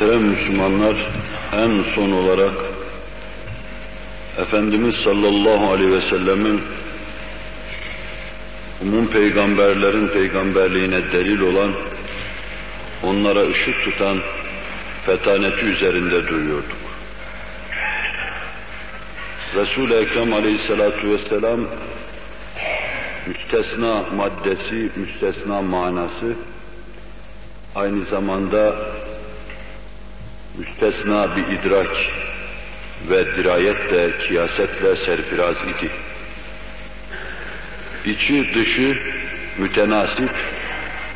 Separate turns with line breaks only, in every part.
Muhterem Müslümanlar, en son olarak Efendimiz sallallahu aleyhi ve sellemin umum peygamberlerin peygamberliğine delil olan, onlara ışık tutan fetaneti üzerinde duruyorduk. Resul-i Ekrem aleyhissalatu vesselam müstesna maddesi, müstesna manası aynı zamanda müstesna bir idrak ve dirayetle, kiyasetle serfiraz idi. İçi dışı mütenasip,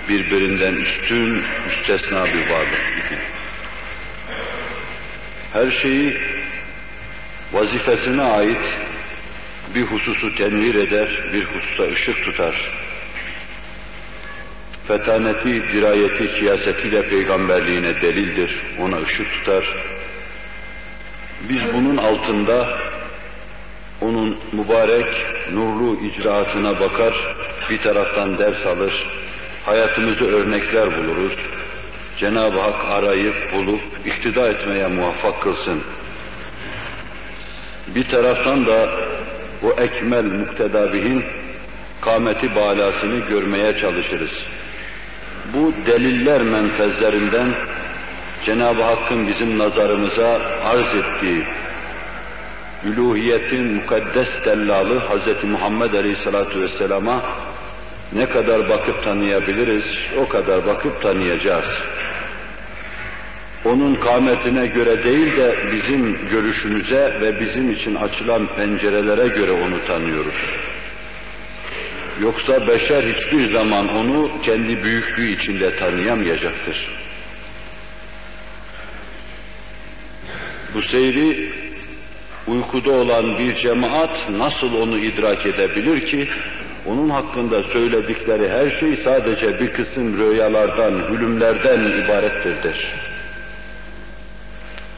birbirinden üstün, müstesna bir varlık idi. Her şeyi vazifesine ait bir hususu tenvir eder, bir hususa ışık tutar. Fetaneti, dirayeti, kiyasetiyle peygamberliğine delildir, ona ışık tutar. Biz bunun altında onun mübarek, nurlu icraatına bakar, bir taraftan ders alır, hayatımızı örnekler buluruz. Cenab-ı Hak arayıp, bulup, iktida etmeye muvaffak kılsın. Bir taraftan da bu ekmel muktedabihin kâmeti balasını görmeye çalışırız. Bu deliller menfezlerinden Cenab-ı Hakk'ın bizim nazarımıza arz ettiği üluhiyetin mukaddes dellalı Hz. Muhammed Aleyhisselatü Vesselam'a ne kadar bakıp tanıyabiliriz, o kadar bakıp tanıyacağız. Onun kâmetine göre değil de bizim görüşümüze ve bizim için açılan pencerelere göre onu tanıyoruz. Yoksa beşer hiçbir zaman onu kendi büyüklüğü içinde tanıyamayacaktır. Bu seyri uykuda olan bir cemaat nasıl onu idrak edebilir ki onun hakkında söyledikleri her şey sadece bir kısım rüyalardan, hülümlerden ibarettir der.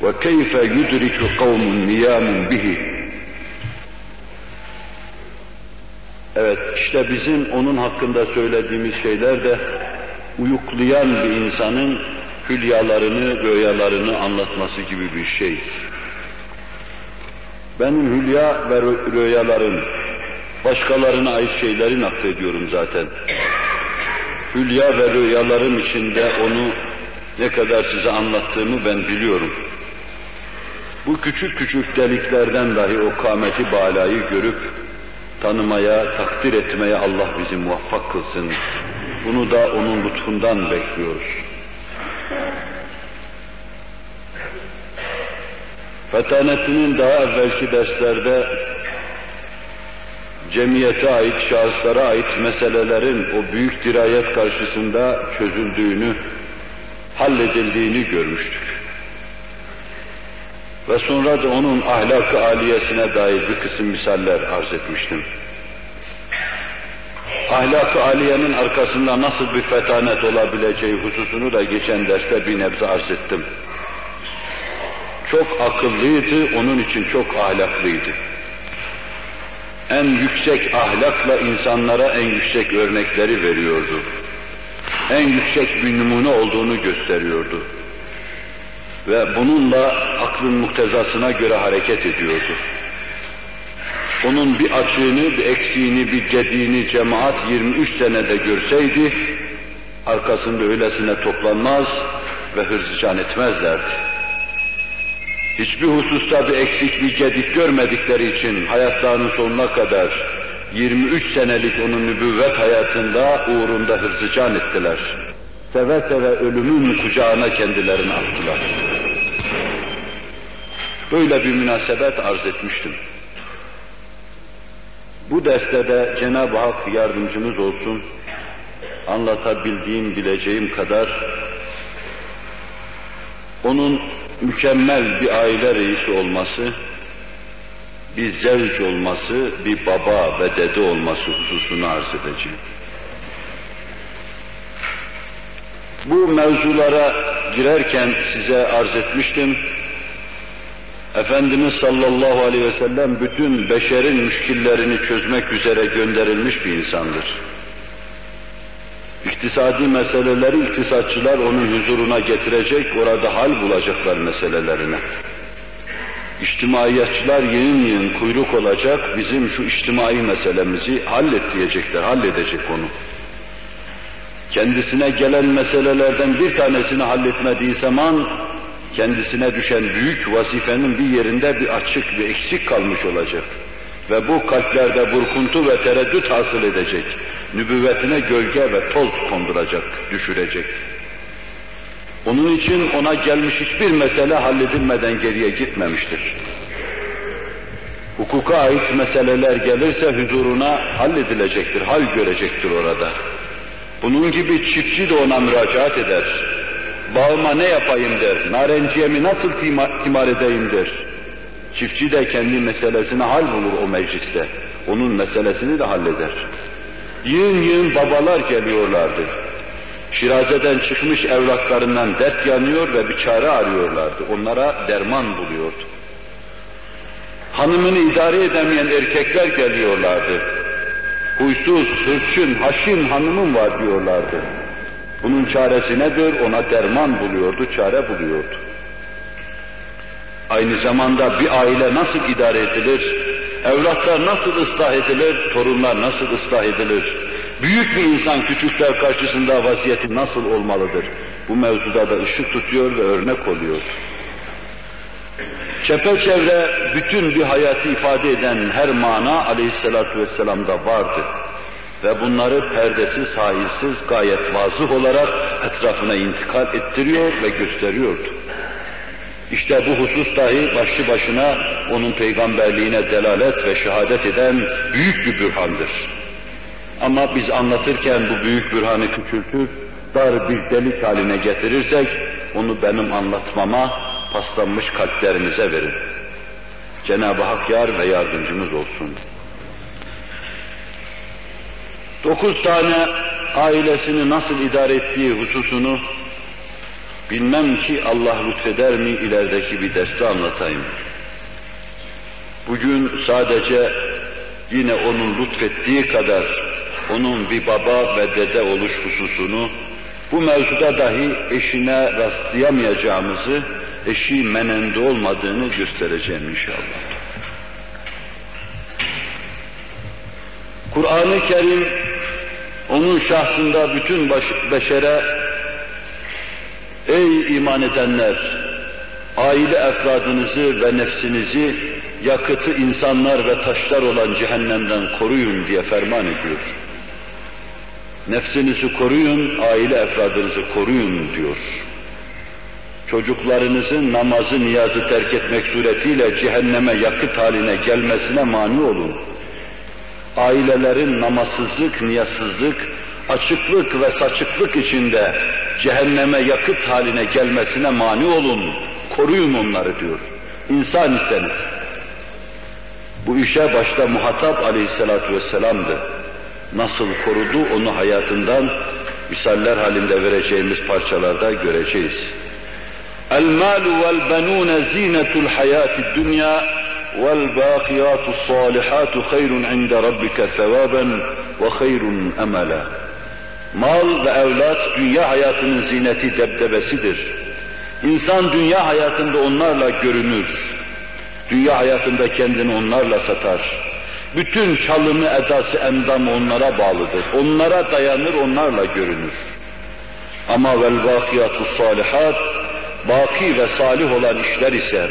وَكَيْفَ يُدْرِكُ قَوْمٌ نِيَامٌ bihi. Evet, işte bizim onun hakkında söylediğimiz şeyler de uyuklayan bir insanın hülyalarını, rüyalarını anlatması gibi bir şey. Benim hülya ve rüyalarım, başkalarına ait şeyleri naklediyorum zaten. Hülya ve rüyalarım içinde onu ne kadar size anlattığımı ben biliyorum. Bu küçük küçük deliklerden dahi o kâmeti balayı görüp tanımaya, takdir etmeye Allah bizi muvaffak kılsın. Bunu da onun lütfundan bekliyoruz. Fetanetinin daha evvelki derslerde cemiyete ait, şahıslara ait meselelerin o büyük dirayet karşısında çözüldüğünü, halledildiğini görmüştük. Ve sonra da onun ahlak-ı aliyesine dair bir kısım misaller arz etmiştim. Ahlak-ı aliyenin arkasında nasıl bir fetanet olabileceği hususunu da geçen derste bir nebze arz ettim. Çok akıllıydı, onun için çok ahlaklıydı. En yüksek ahlakla insanlara en yüksek örnekleri veriyordu. En yüksek bir numune olduğunu gösteriyordu ve bununla aklın muktezasına göre hareket ediyordu. Onun bir açığını, bir eksiğini, bir gediğini cemaat 23 senede görseydi, arkasında öylesine toplanmaz ve hırzıcan etmezlerdi. Hiçbir hususta bir eksik, bir gedik görmedikleri için hayatlarının sonuna kadar 23 senelik onun nübüvvet hayatında uğrunda hırzıcan ettiler. Seve seve ölümün kucağına kendilerini attılar. Böyle bir münasebet arz etmiştim. Bu derste de Cenab-ı Hak yardımcımız olsun, anlatabildiğim, bileceğim kadar onun mükemmel bir aile reisi olması, bir zevç olması, bir baba ve dede olması hususunu arz edeceğim. Bu mevzulara girerken size arz etmiştim, Efendimiz sallallahu aleyhi ve sellem bütün beşerin müşkillerini çözmek üzere gönderilmiş bir insandır. İktisadi meseleleri iktisatçılar onun huzuruna getirecek, orada hal bulacaklar meselelerine. İçtimaiyatçılar yığın yığın kuyruk olacak, bizim şu içtimai meselemizi hallet diyecekler, halledecek onu. Kendisine gelen meselelerden bir tanesini halletmediği zaman, kendisine düşen büyük vazifenin bir yerinde bir açık, bir eksik kalmış olacak. Ve bu kalplerde burkuntu ve tereddüt hasıl edecek. Nübüvvetine gölge ve toz konduracak, düşürecek. Onun için ona gelmiş hiçbir mesele halledilmeden geriye gitmemiştir. Hukuka ait meseleler gelirse huzuruna halledilecektir, hal görecektir orada. Bunun gibi çiftçi de ona müracaat eder. Bağıma ne yapayım der, narenciyemi nasıl timar edeyim der. Çiftçi de kendi meselesine hal bulur o mecliste. Onun meselesini de halleder. Yığın yığın babalar geliyorlardı. Şirazeden çıkmış evlatlarından dert yanıyor ve bir çare arıyorlardı. Onlara derman buluyordu. Hanımını idare edemeyen erkekler geliyorlardı. Huysuz, hırçın, haşin hanımım var diyorlardı. Bunun çaresi nedir? Ona derman buluyordu, çare buluyordu. Aynı zamanda bir aile nasıl idare edilir? Evlatlar nasıl ıslah edilir? Torunlar nasıl ıslah edilir? Büyük bir insan küçükler karşısında vaziyeti nasıl olmalıdır? Bu mevzuda da ışık tutuyor ve örnek oluyor. Çepeçevre bütün bir hayatı ifade eden her mana aleyhissalatu vesselam'da vardı. Ve bunları perdesiz, sahilsiz, gayet vazıh olarak etrafına intikal ettiriyor ve gösteriyordu. İşte bu husus dahi başlı başına onun peygamberliğine delalet ve şehadet eden büyük bir bürhandır. Ama biz anlatırken bu büyük bürhanı küçültür, dar bir delik haline getirirsek, onu benim anlatmama paslanmış kalplerinize verin. Cenab-ı Hak yar ve yardımcımız olsun. Dokuz tane ailesini nasıl idare ettiği hususunu bilmem ki Allah lütfeder mi ilerideki bir derste anlatayım. Bugün sadece yine onun lütfettiği kadar onun bir baba ve dede oluş hususunu bu mevzuda dahi eşine rastlayamayacağımızı, eşi menende olmadığını göstereceğim inşallah. Kur'an-ı Kerim onun şahsında bütün baş, beşere ey iman edenler aile efradınızı ve nefsinizi yakıtı insanlar ve taşlar olan cehennemden koruyun diye ferman ediyor. Nefsinizi koruyun, aile efradınızı koruyun diyor. Çocuklarınızın namazı, niyazı terk etmek suretiyle cehenneme yakıt haline gelmesine mani olun. Ailelerin namazsızlık, niyazsızlık, açıklık ve saçıklık içinde cehenneme yakıt haline gelmesine mani olun. Koruyun onları diyor. İnsan iseniz. Bu işe başta muhatap aleyhissalatu vesselam'dı nasıl korudu onu hayatından misaller halinde vereceğimiz parçalarda göreceğiz. Zinetul hayati dünya vel bakiyatu salihatu hayrun inde rabbike sevaben ve hayrun emela. Mal ve evlat dünya hayatının zineti debdebesidir. İnsan dünya hayatında onlarla görünür. Dünya hayatında kendini onlarla satar bütün çalımı, edası, endamı onlara bağlıdır. Onlara dayanır, onlarla görünür. Ama vel vakiyatu salihat, baki ve salih olan işler ise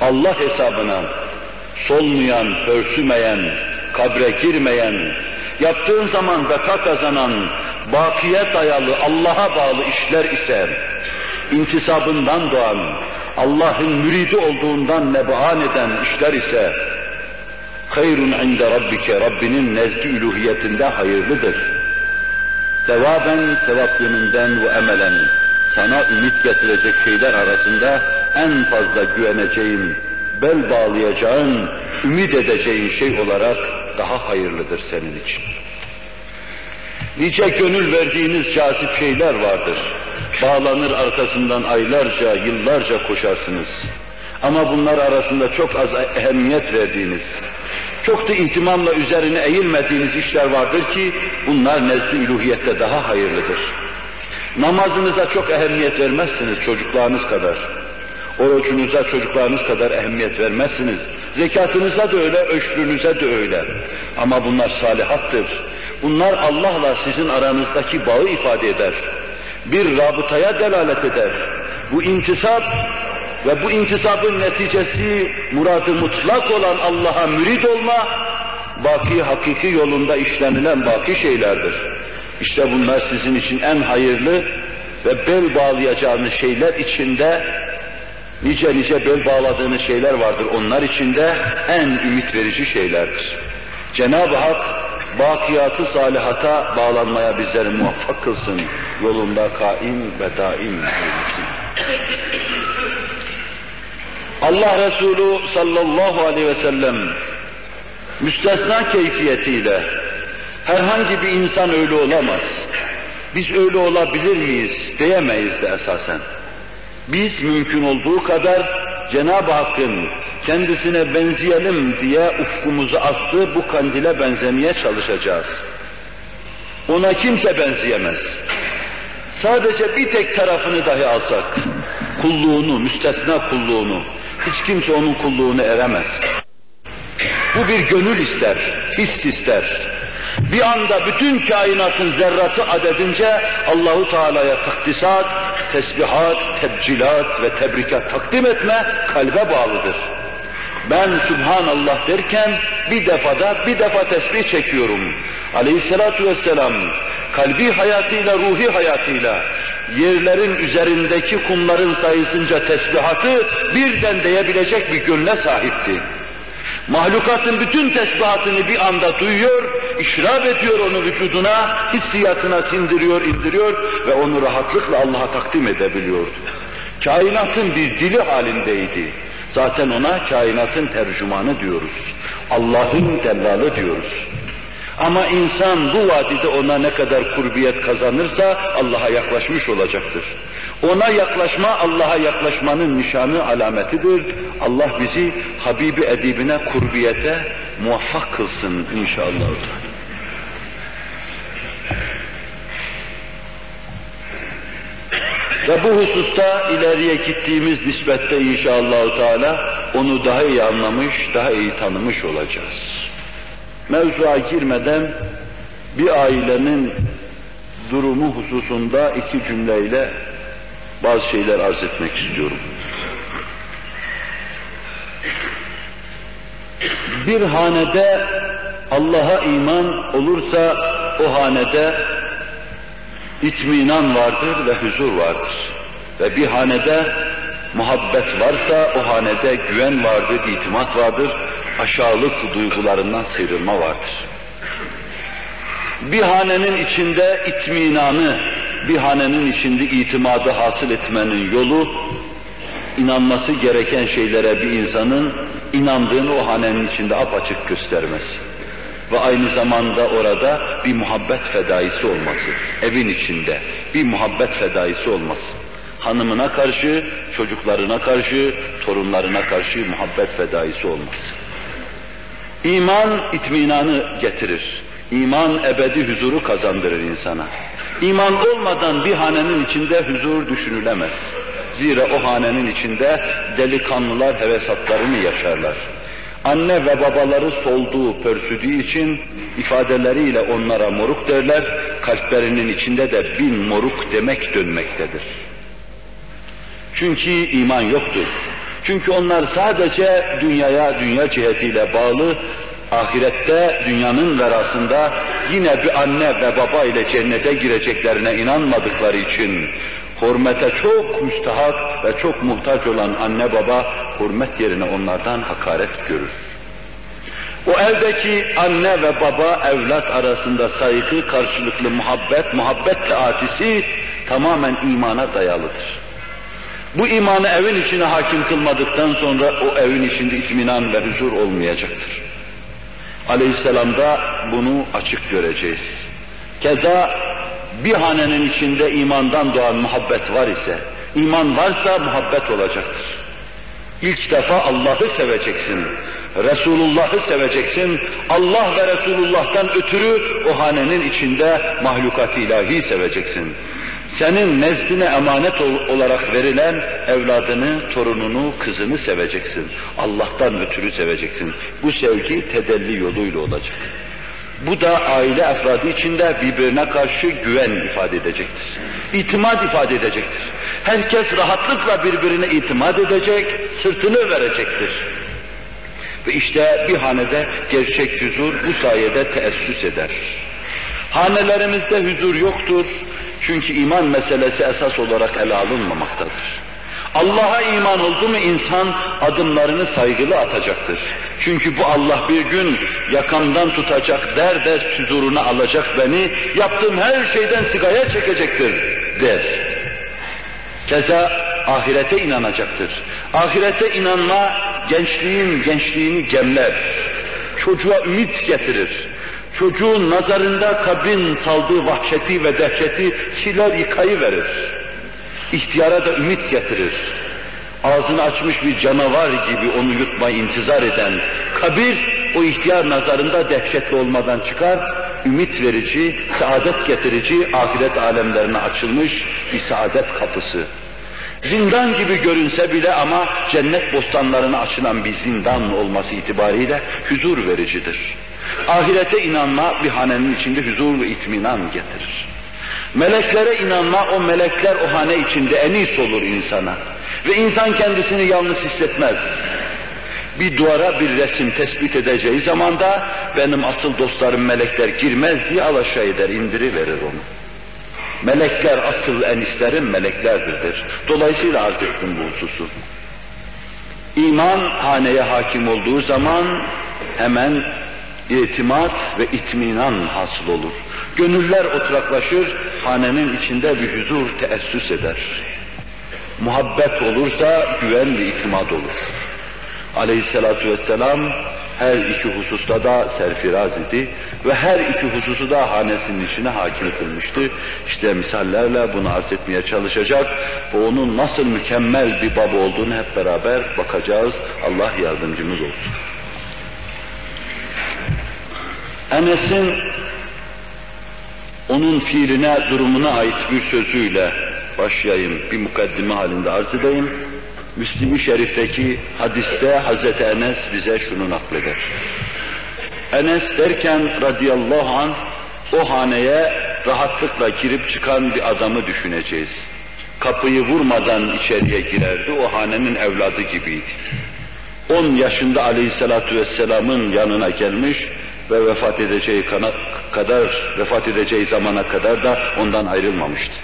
Allah hesabına solmayan, pörsümeyen, kabre girmeyen, yaptığın zaman beka kazanan, bakiye dayalı, Allah'a bağlı işler ise, intisabından doğan, Allah'ın müridi olduğundan nebahan eden işler ise, hayrun inde rabbike Rabbinin nezdi üluhiyetinde hayırlıdır. Sevaben sevap yönünden ve emelen sana ümit getirecek şeyler arasında en fazla güveneceğin, bel bağlayacağın, ümit edeceğin şey olarak daha hayırlıdır senin için. Nice gönül verdiğiniz cazip şeyler vardır. Bağlanır arkasından aylarca, yıllarca koşarsınız. Ama bunlar arasında çok az ehemmiyet verdiğiniz, çok da ihtimamla üzerine eğilmediğiniz işler vardır ki bunlar üluhiyette daha hayırlıdır. Namazınıza çok ehemmiyet vermezsiniz çocuklarınız kadar. Orucunuza çocuklarınız kadar ehemmiyet vermezsiniz. Zekatınıza da öyle, öşrünüze de öyle. Ama bunlar salihattır. Bunlar Allah'la sizin aranızdaki bağı ifade eder. Bir rabıtaya delalet eder. Bu intisap ve bu intisabın neticesi muradı mutlak olan Allah'a mürid olma, baki hakiki yolunda işlenilen baki şeylerdir. İşte bunlar sizin için en hayırlı ve bel bağlayacağınız şeyler içinde nice nice bel bağladığınız şeyler vardır. Onlar içinde en ümit verici şeylerdir. Cenab-ı Hak bakiyatı salihata bağlanmaya bizleri muvaffak kılsın. Yolunda kaim ve daim eylesin. Allah Resulü sallallahu aleyhi ve sellem müstesna keyfiyetiyle herhangi bir insan öyle olamaz. Biz öyle olabilir miyiz diyemeyiz de esasen. Biz mümkün olduğu kadar Cenab-ı Hakk'ın kendisine benzeyelim diye ufkumuzu astığı bu kandile benzemeye çalışacağız. Ona kimse benzeyemez. Sadece bir tek tarafını dahi alsak, kulluğunu, müstesna kulluğunu, hiç kimse onun kulluğunu eremez. Bu bir gönül ister, his ister. Bir anda bütün kainatın zerratı adedince Allahu Teala'ya takdisat, tesbihat, tebcilat ve tebrikat takdim etme kalbe bağlıdır. Ben Subhanallah derken bir defada bir defa tesbih çekiyorum. Aleyhissalatu vesselam kalbi hayatıyla, ruhi hayatıyla yerlerin üzerindeki kumların sayısınca tesbihatı birden diyebilecek bir gönle sahipti. Mahlukatın bütün tesbihatını bir anda duyuyor, işrab ediyor onu vücuduna, hissiyatına sindiriyor, indiriyor ve onu rahatlıkla Allah'a takdim edebiliyordu. Kainatın bir dili halindeydi. Zaten ona kainatın tercümanı diyoruz. Allah'ın dellalı diyoruz. Ama insan bu vadide ona ne kadar kurbiyet kazanırsa Allah'a yaklaşmış olacaktır. Ona yaklaşma Allah'a yaklaşmanın nişanı alametidir. Allah bizi Habibi edibine kurbiyete muvaffak kılsın inşallah. Ve bu hususta ileriye gittiğimiz nispette inşallah Teala onu daha iyi anlamış, daha iyi tanımış olacağız. Mevzuya girmeden bir ailenin durumu hususunda iki cümleyle bazı şeyler arz etmek istiyorum. Bir hanede Allah'a iman olursa o hanede itminan vardır ve huzur vardır. Ve bir hanede muhabbet varsa o hanede güven vardır, itimat vardır, aşağılık duygularından sıyrılma vardır. Bir hanenin içinde itminanı, bir hanenin içinde itimadı hasıl etmenin yolu, inanması gereken şeylere bir insanın inandığını o hanenin içinde apaçık göstermesi. Ve aynı zamanda orada bir muhabbet fedaisi olması. Evin içinde bir muhabbet fedaisi olması. Hanımına karşı, çocuklarına karşı, torunlarına karşı muhabbet fedaisi olması. İman itminanı getirir. İman ebedi huzuru kazandırır insana. İman olmadan bir hanenin içinde huzur düşünülemez. Zira o hanenin içinde delikanlılar hevesatlarını yaşarlar. Anne ve babaları solduğu, pörsüdüğü için ifadeleriyle onlara moruk derler, kalplerinin içinde de bin moruk demek dönmektedir. Çünkü iman yoktur. Çünkü onlar sadece dünyaya, dünya cihetiyle bağlı, ahirette dünyanın verasında yine bir anne ve baba ile cennete gireceklerine inanmadıkları için hürmete çok müstahak ve çok muhtaç olan anne baba hürmet yerine onlardan hakaret görür. O eldeki anne ve baba evlat arasında saygı, karşılıklı muhabbet, muhabbet atisi tamamen imana dayalıdır. Bu imanı evin içine hakim kılmadıktan sonra o evin içinde itminan ve huzur olmayacaktır. Aleyhisselam'da bunu açık göreceğiz. Keza bir hanenin içinde imandan doğan muhabbet var ise, iman varsa muhabbet olacaktır. İlk defa Allah'ı seveceksin. Resulullah'ı seveceksin. Allah ve Resulullah'tan ötürü o hanenin içinde mahlukat ilahi seveceksin. Senin nezdine emanet olarak verilen evladını, torununu, kızını seveceksin. Allah'tan ötürü seveceksin. Bu sevgi tedelli yoluyla olacak. Bu da aile efradı içinde birbirine karşı güven ifade edecektir. İtimat ifade edecektir. Herkes rahatlıkla birbirine itimat edecek, sırtını verecektir. Ve işte bir hanede gerçek huzur bu sayede teessüs eder. Hanelerimizde huzur yoktur. Çünkü iman meselesi esas olarak ele alınmamaktadır. Allah'a iman oldu mu insan adımlarını saygılı atacaktır. Çünkü bu Allah bir gün yakamdan tutacak, der der huzuruna alacak beni, yaptığım her şeyden sigaya çekecektir der. Keza ahirete inanacaktır. Ahirete inanma gençliğin gençliğini gemler. Çocuğa ümit getirir. Çocuğun nazarında kabrin saldığı vahşeti ve dehşeti siler yıkayıverir. İhtiyara da ümit getirir. Ağzını açmış bir canavar gibi onu yutmayı intizar eden kabir o ihtiyar nazarında dehşetli olmadan çıkar, ümit verici, saadet getirici, ahiret alemlerine açılmış bir saadet kapısı. Zindan gibi görünse bile ama cennet bostanlarına açılan bir zindan olması itibariyle huzur vericidir. Ahirete inanma bir hanenin içinde huzur ve itminan getirir. Meleklere inanma, o melekler o hane içinde enis olur insana. Ve insan kendisini yalnız hissetmez. Bir duvara bir resim tespit edeceği zaman da benim asıl dostlarım melekler girmez diye alaşağı eder, indiriverir onu. Melekler asıl enislerim meleklerdir. Dolayısıyla arz ettim bu hususu. İman haneye hakim olduğu zaman hemen itimat ve itminan hasıl olur. Gönüller oturaklaşır, hanenin içinde bir huzur teessüs eder. Muhabbet olursa güven ve itimat olur. Aleyhissalatu vesselam her iki hususta da serfiraz idi ve her iki hususu da hanesinin içine hakim kılmıştı. İşte misallerle bunu arz etmeye çalışacak ve onun nasıl mükemmel bir baba olduğunu hep beraber bakacağız. Allah yardımcımız olsun. Enes'in onun fiiline, durumuna ait bir sözüyle başlayayım, bir mukaddime halinde arz edeyim. Müslim-i Şerif'teki hadiste Hazreti Enes bize şunu nakleder. Enes derken radıyallahu an o haneye rahatlıkla girip çıkan bir adamı düşüneceğiz. Kapıyı vurmadan içeriye girerdi, o hanenin evladı gibiydi. 10 yaşında aleyhissalatu vesselamın yanına gelmiş ve vefat edeceği kadar, vefat edeceği zamana kadar da ondan ayrılmamıştı.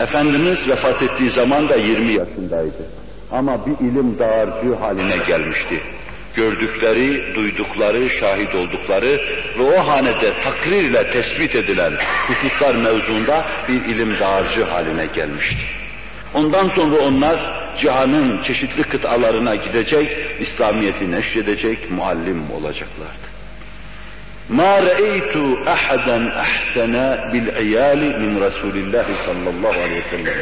Efendimiz vefat ettiği zaman da 20 yaşındaydı. Ama bir ilim dağarcığı haline gelmişti. Gördükleri, duydukları, şahit oldukları ve o hanede takrirle tespit edilen hususlar mevzunda bir ilim dağarcığı haline gelmişti. Ondan sonra onlar cihanın çeşitli kıtalarına gidecek, İslamiyet'i neşredecek, muallim olacaklardı. ما رأيت أحدا أحسن بالعيال من رسول الله sallallahu aleyhi ve sellem.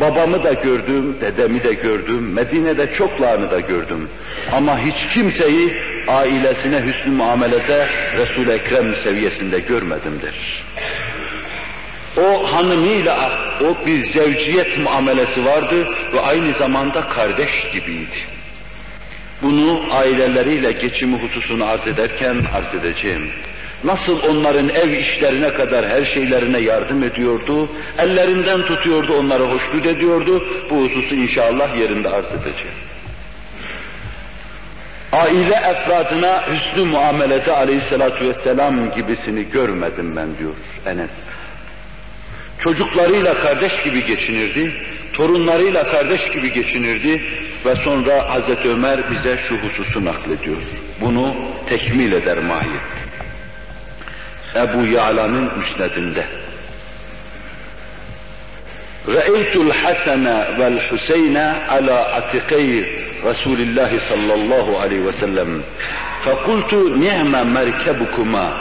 Babamı da gördüm, dedemi de gördüm, Medine'de çoklarını da gördüm. Ama hiç kimseyi ailesine hüsnü muamelede Resul-i Ekrem seviyesinde görmedimdir. O hanımıyla o bir zevciyet muamelesi vardı ve aynı zamanda kardeş gibiydi. Bunu aileleriyle geçimi hususunu arz ederken arz edeceğim. Nasıl onların ev işlerine kadar her şeylerine yardım ediyordu, ellerinden tutuyordu, onları hoşnut ediyordu. Bu hususu inşallah yerinde arz edeceğim. Aile efradına hüsnü muamelede aleyhissalatu vesselam gibisini görmedim ben diyor Enes. Çocuklarıyla kardeş gibi geçinirdi, torunlarıyla kardeş gibi geçinirdi, ve sonra Hazreti Ömer bize şu hususu naklediyor. Bunu tekmil eder mahiyet. Ebu Ya'la'nın müsnedinde. Ra'eytul Hasene vel Hüseyne ala atikey Resulillah sallallahu aleyhi ve sellem. Fakultu nihme merkebukuma.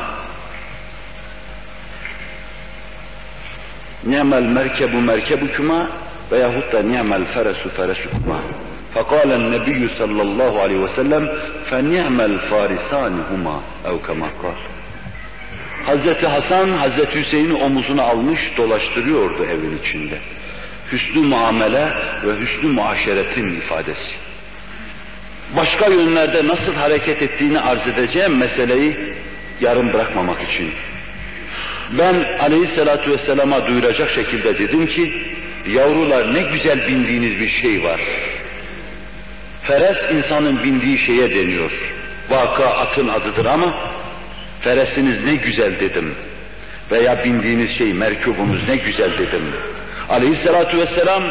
Nihmel merkebu merkebukuma veyahut da nihmel feresu feresukuma. فقال النبي صلى الله عليه وسلم فنعم الفارسان هما أو كما قال Hazreti Hasan, Hazreti Hüseyin'i omuzuna almış dolaştırıyordu evin içinde. Hüsnü muamele ve hüsnü muaşeretin ifadesi. Başka yönlerde nasıl hareket ettiğini arz edeceğim meseleyi yarım bırakmamak için. Ben aleyhissalatu vesselama duyuracak şekilde dedim ki, yavrular ne güzel bindiğiniz bir şey var. Feres insanın bindiği şeye deniyor. Vaka atın adıdır ama feresiniz ne güzel dedim. Veya bindiğiniz şey merkubunuz ne güzel dedim. Aleyhissalatu vesselam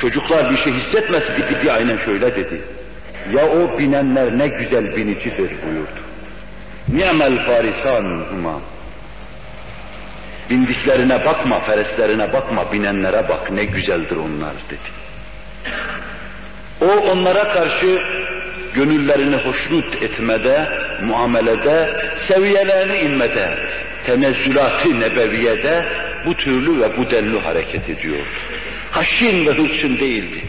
çocuklar bir şey hissetmesin dedi aynen şöyle dedi. Ya o binenler ne güzel binicidir buyurdu. Ni'mel farisan huma. Bindiklerine bakma, fereslerine bakma, binenlere bak ne güzeldir onlar dedi. O onlara karşı gönüllerini hoşnut etmede, muamelede, seviyelerini inmede, tenezzülat-ı nebeviyede bu türlü ve bu denli hareket ediyor. Haşin ve hırçın değildi.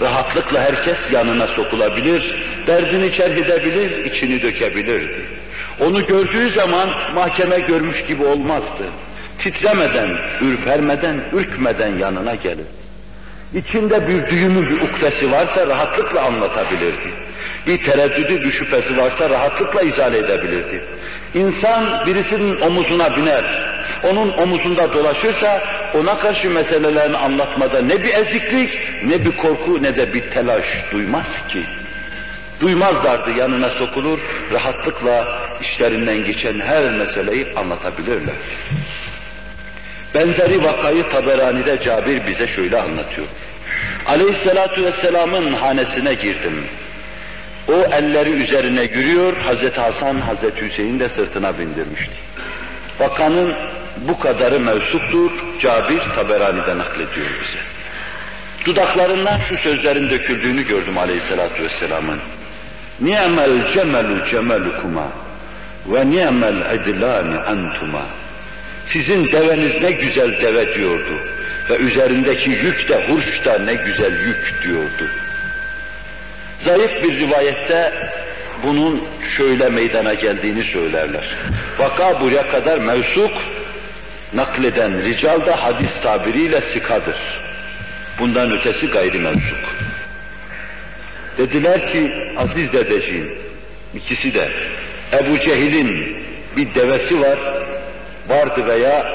Rahatlıkla herkes yanına sokulabilir, derdini çerh edebilir, içini dökebilirdi. Onu gördüğü zaman mahkeme görmüş gibi olmazdı. Titremeden, ürpermeden, ürkmeden yanına gelir. İçinde bir düğümü, bir ukdesi varsa rahatlıkla anlatabilirdi. Bir tereddüdü, bir şüphesi varsa rahatlıkla izale edebilirdi. İnsan birisinin omuzuna biner, onun omuzunda dolaşırsa ona karşı meselelerini anlatmada ne bir eziklik, ne bir korku, ne de bir telaş duymaz ki. Duymazlardı yanına sokulur, rahatlıkla işlerinden geçen her meseleyi anlatabilirler. Benzeri vakayı Taberani'de Cabir bize şöyle anlatıyor. Aleyhisselatu vesselamın hanesine girdim. O elleri üzerine yürüyor, Hazreti Hasan, Hazreti Hüseyin de sırtına bindirmişti. Vakanın bu kadarı mevsuktur, Cabir Taberani'de naklediyor bize. Dudaklarından şu sözlerin döküldüğünü gördüm Aleyhisselatü Vesselam'ın. Ni'mel cemelu cemelukuma ve ni'mel edlani antuma. Sizin deveniz ne güzel deve diyordu ve üzerindeki yük de hurç da ne güzel yük diyordu. Zayıf bir rivayette bunun şöyle meydana geldiğini söylerler. Vaka buraya kadar mevsuk, nakleden rical da hadis tabiriyle sikadır. Bundan ötesi gayri mevsuk. Dediler ki aziz dedeciğim, ikisi de Ebu Cehil'in bir devesi var, vardı veya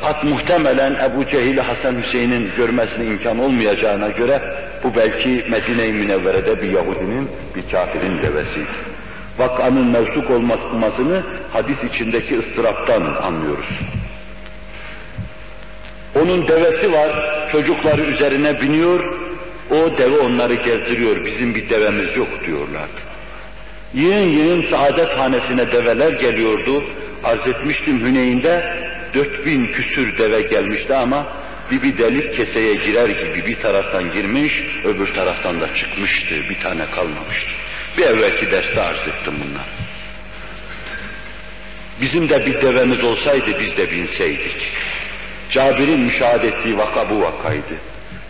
hat muhtemelen Ebu Cehil'i Hasan Hüseyin'in görmesine imkan olmayacağına göre bu belki Medine-i Münevvere'de bir Yahudinin, bir kafirin devesiydi. Vakanın mevsuk olmasını hadis içindeki ıstıraptan anlıyoruz. Onun devesi var, çocukları üzerine biniyor, o deve onları gezdiriyor, bizim bir devemiz yok diyorlardı. Yığın yığın saadet hanesine develer geliyordu, arz etmiştim Hüneyn'de, dört bin küsür deve gelmişti ama bir bir delik keseye girer gibi bir taraftan girmiş, öbür taraftan da çıkmıştı, bir tane kalmamıştı. Bir evvelki derste arz ettim bunlar. Bizim de bir devemiz olsaydı biz de binseydik. Cabir'in müşahede ettiği vaka bu vakaydı.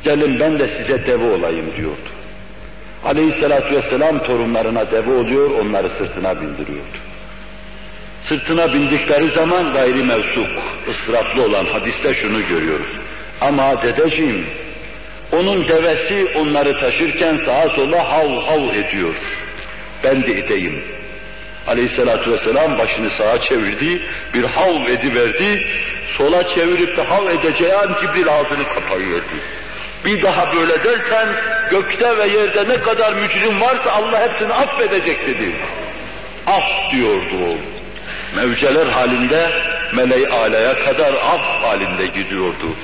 Gelin ben de size deve olayım diyordu. Aleyhisselatü vesselam torunlarına deve oluyor, onları sırtına bindiriyordu. Sırtına bindikleri zaman gayri mevsuk, ıstıraplı olan hadiste şunu görüyoruz. Ama dedeciğim, onun devesi onları taşırken sağa sola hav hav ediyor. Ben de edeyim. Aleyhisselatü vesselam başını sağa çevirdi, bir hav ediverdi, sola çevirip de hav edeceği an Cibril ağzını kapayıverdi. Bir daha böyle dersen gökte ve yerde ne kadar mücrim varsa Allah hepsini affedecek dedi. Af diyordu o. Mevceler halinde meleği alaya kadar af halinde gidiyordu.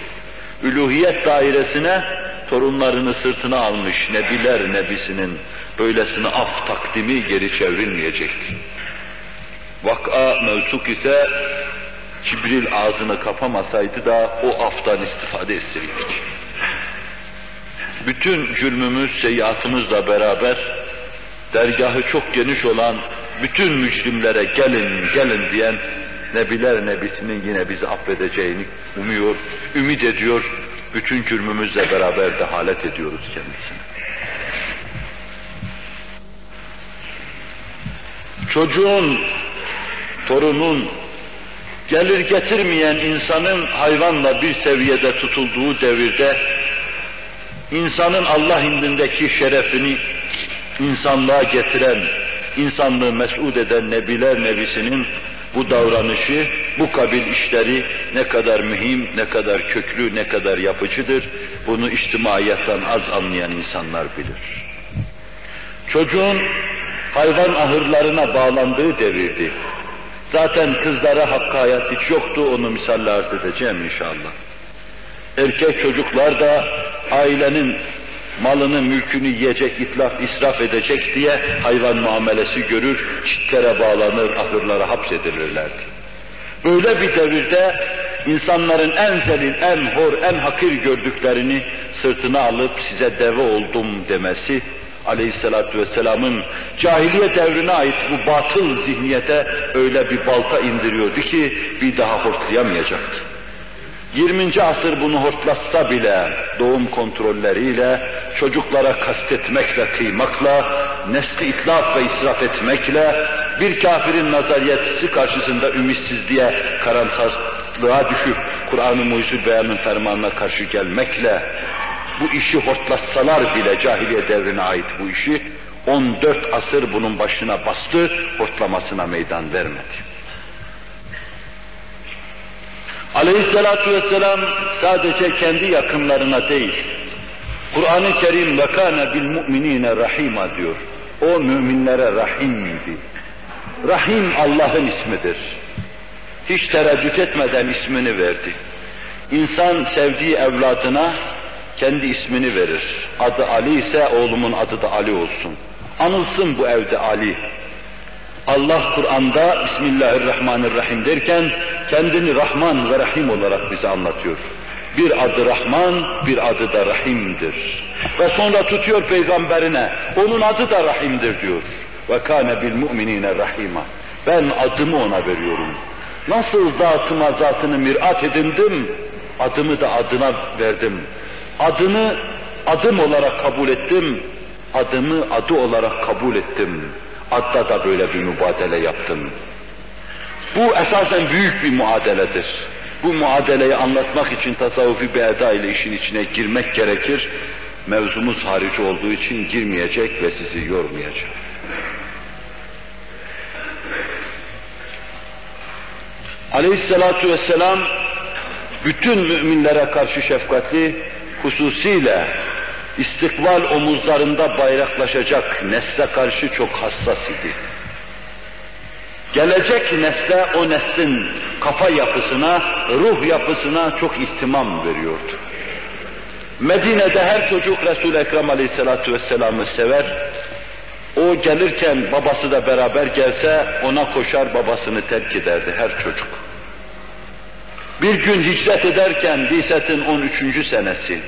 Üluhiyet dairesine torunlarını sırtına almış nebiler nebisinin böylesine af takdimi geri çevrilmeyecekti. Vak'a mevsuk ise Cibril ağzını kapamasaydı da o aftan istifade etseydik. Bütün cürmümüz, seyyiatımızla beraber dergahı çok geniş olan bütün mücrimlere gelin gelin diyen Nebiler Nebisi'nin yine bizi affedeceğini umuyor, ümit ediyor. Bütün cürmümüzle beraber de halet ediyoruz kendisine. Çocuğun, torunun, gelir getirmeyen insanın hayvanla bir seviyede tutulduğu devirde insanın Allah indindeki şerefini insanlığa getiren, insanlığı mes'ud eden Nebiler Nebisi'nin bu davranışı, bu kabil işleri ne kadar mühim, ne kadar köklü, ne kadar yapıcıdır, bunu içtimaiyattan az anlayan insanlar bilir. Çocuğun hayvan ahırlarına bağlandığı devirdi. Zaten kızlara hakkı hayat hiç yoktu, onu misalle arz edeceğim inşallah. Erkek çocuklar da ailenin malını, mülkünü yiyecek, itlaf, israf edecek diye hayvan muamelesi görür, çitlere bağlanır, ahırlara hapsedilirlerdi. Böyle bir devirde insanların en zelil, en hor, en hakir gördüklerini sırtına alıp size deve oldum demesi, aleyhissalatü vesselamın cahiliye devrine ait bu batıl zihniyete öyle bir balta indiriyordu ki bir daha hortlayamayacaktı. 20. asır bunu hortlatsa bile doğum kontrolleriyle, çocuklara kastetmekle, kıymakla, nesli itlaf ve israf etmekle, bir kafirin nazariyetisi karşısında ümitsizliğe, karamsarlığa düşüp Kur'an-ı Mucizül Beyan'ın fermanına karşı gelmekle, bu işi hortlatsalar bile cahiliye devrine ait bu işi, 14 asır bunun başına bastı, hortlamasına meydan vermedi. Aleyhissalatu vesselam sadece kendi yakınlarına değil, Kur'an-ı Kerim ve kâne bil mu'minîne rahîma diyor. O müminlere rahimdi. Rahim Allah'ın ismidir. Hiç tereddüt etmeden ismini verdi. İnsan sevdiği evladına kendi ismini verir. Adı Ali ise oğlumun adı da Ali olsun. Anılsın bu evde Ali. Allah Kur'an'da Bismillahirrahmanirrahim derken kendini Rahman ve Rahim olarak bize anlatıyor. Bir adı Rahman, bir adı da Rahim'dir. Ve sonra tutuyor peygamberine, onun adı da Rahim'dir diyor. Ve kâne bil mu'minîne rahîmâ. Ben adımı ona veriyorum. Nasıl zatıma zatını mirat edindim, adımı da adına verdim. Adını adım olarak kabul ettim, adımı adı olarak kabul ettim. Adda da böyle bir mübadele yaptım. Bu esasen büyük bir muadeledir. Bu muadeleyi anlatmak için tasavvufi bir eda ile işin içine girmek gerekir. Mevzumuz harici olduğu için girmeyecek ve sizi yormayacak. Aleyhissalatu vesselam bütün müminlere karşı şefkatli, hususiyle istikbal omuzlarında bayraklaşacak nesle karşı çok hassas idi. Gelecek nesle o neslin kafa yapısına, ruh yapısına çok ihtimam veriyordu. Medine'de her çocuk Resul-i Ekrem Aleyhisselatü Vesselam'ı sever. O gelirken babası da beraber gelse ona koşar babasını terk ederdi her çocuk. Bir gün hicret ederken Biset'in 13. senesi,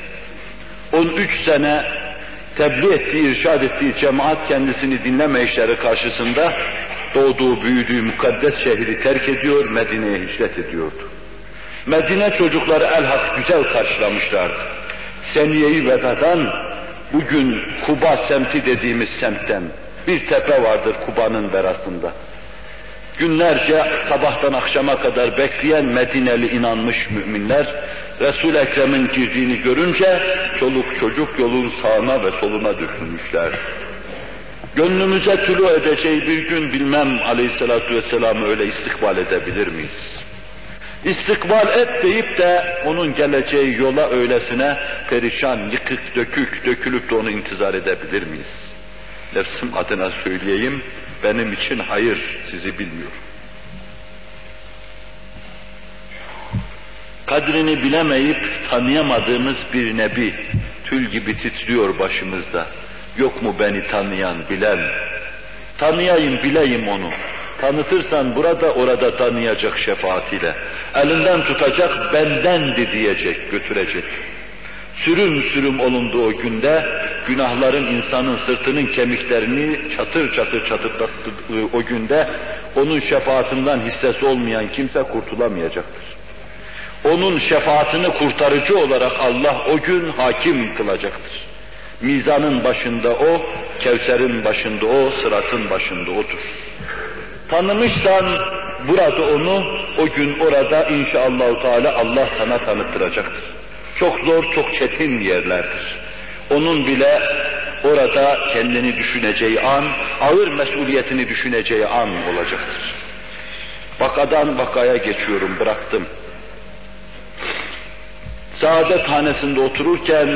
13 sene tebliğ ettiği, irşad ettiği cemaat kendisini dinleme işleri karşısında doğduğu, büyüdüğü mukaddes şehri terk ediyor, Medine'ye hicret ediyordu. Medine çocukları elhak güzel karşılamışlardı. Seniye-i Veda'dan bugün Kuba semti dediğimiz semtten bir tepe vardır Kuba'nın verasında. Günlerce sabahtan akşama kadar bekleyen Medineli inanmış müminler Resul-i Ekrem'in girdiğini görünce çoluk çocuk yolun sağına ve soluna dökülmüşler. Gönlümüze tülü edeceği bir gün bilmem aleyhissalatü vesselam'ı öyle istikbal edebilir miyiz? İstikbal et deyip de onun geleceği yola öylesine perişan, yıkık, dökük, dökülüp de onu intizar edebilir miyiz? Nefsim adına söyleyeyim, benim için hayır, sizi bilmiyorum. Kadrini bilemeyip tanıyamadığımız bir nebi, tül gibi titriyor başımızda. Yok mu beni tanıyan, bilen? Tanıyayım, bileyim onu. Tanıtırsan burada orada tanıyacak şefaatiyle. Elinden tutacak, bendendi diyecek, götürecek. Sürüm sürüm olundu o günde, günahların insanın sırtının kemiklerini çatır çatır çatırdattığı o günde, onun şefaatinden hissesi olmayan kimse kurtulamayacaktır. Onun şefaatini kurtarıcı olarak Allah o gün hakim kılacaktır. Mizanın başında o, Kevser'in başında o, sıratın başında odur. Tanımışsan burada onu o gün orada inşallah Teala Allah sana tanıttıracaktır. Çok zor, çok çetin yerlerdir. Onun bile orada kendini düşüneceği an, ağır mesuliyetini düşüneceği an olacaktır. Vakadan vakaya geçiyorum, bıraktım. Saadet hanesinde otururken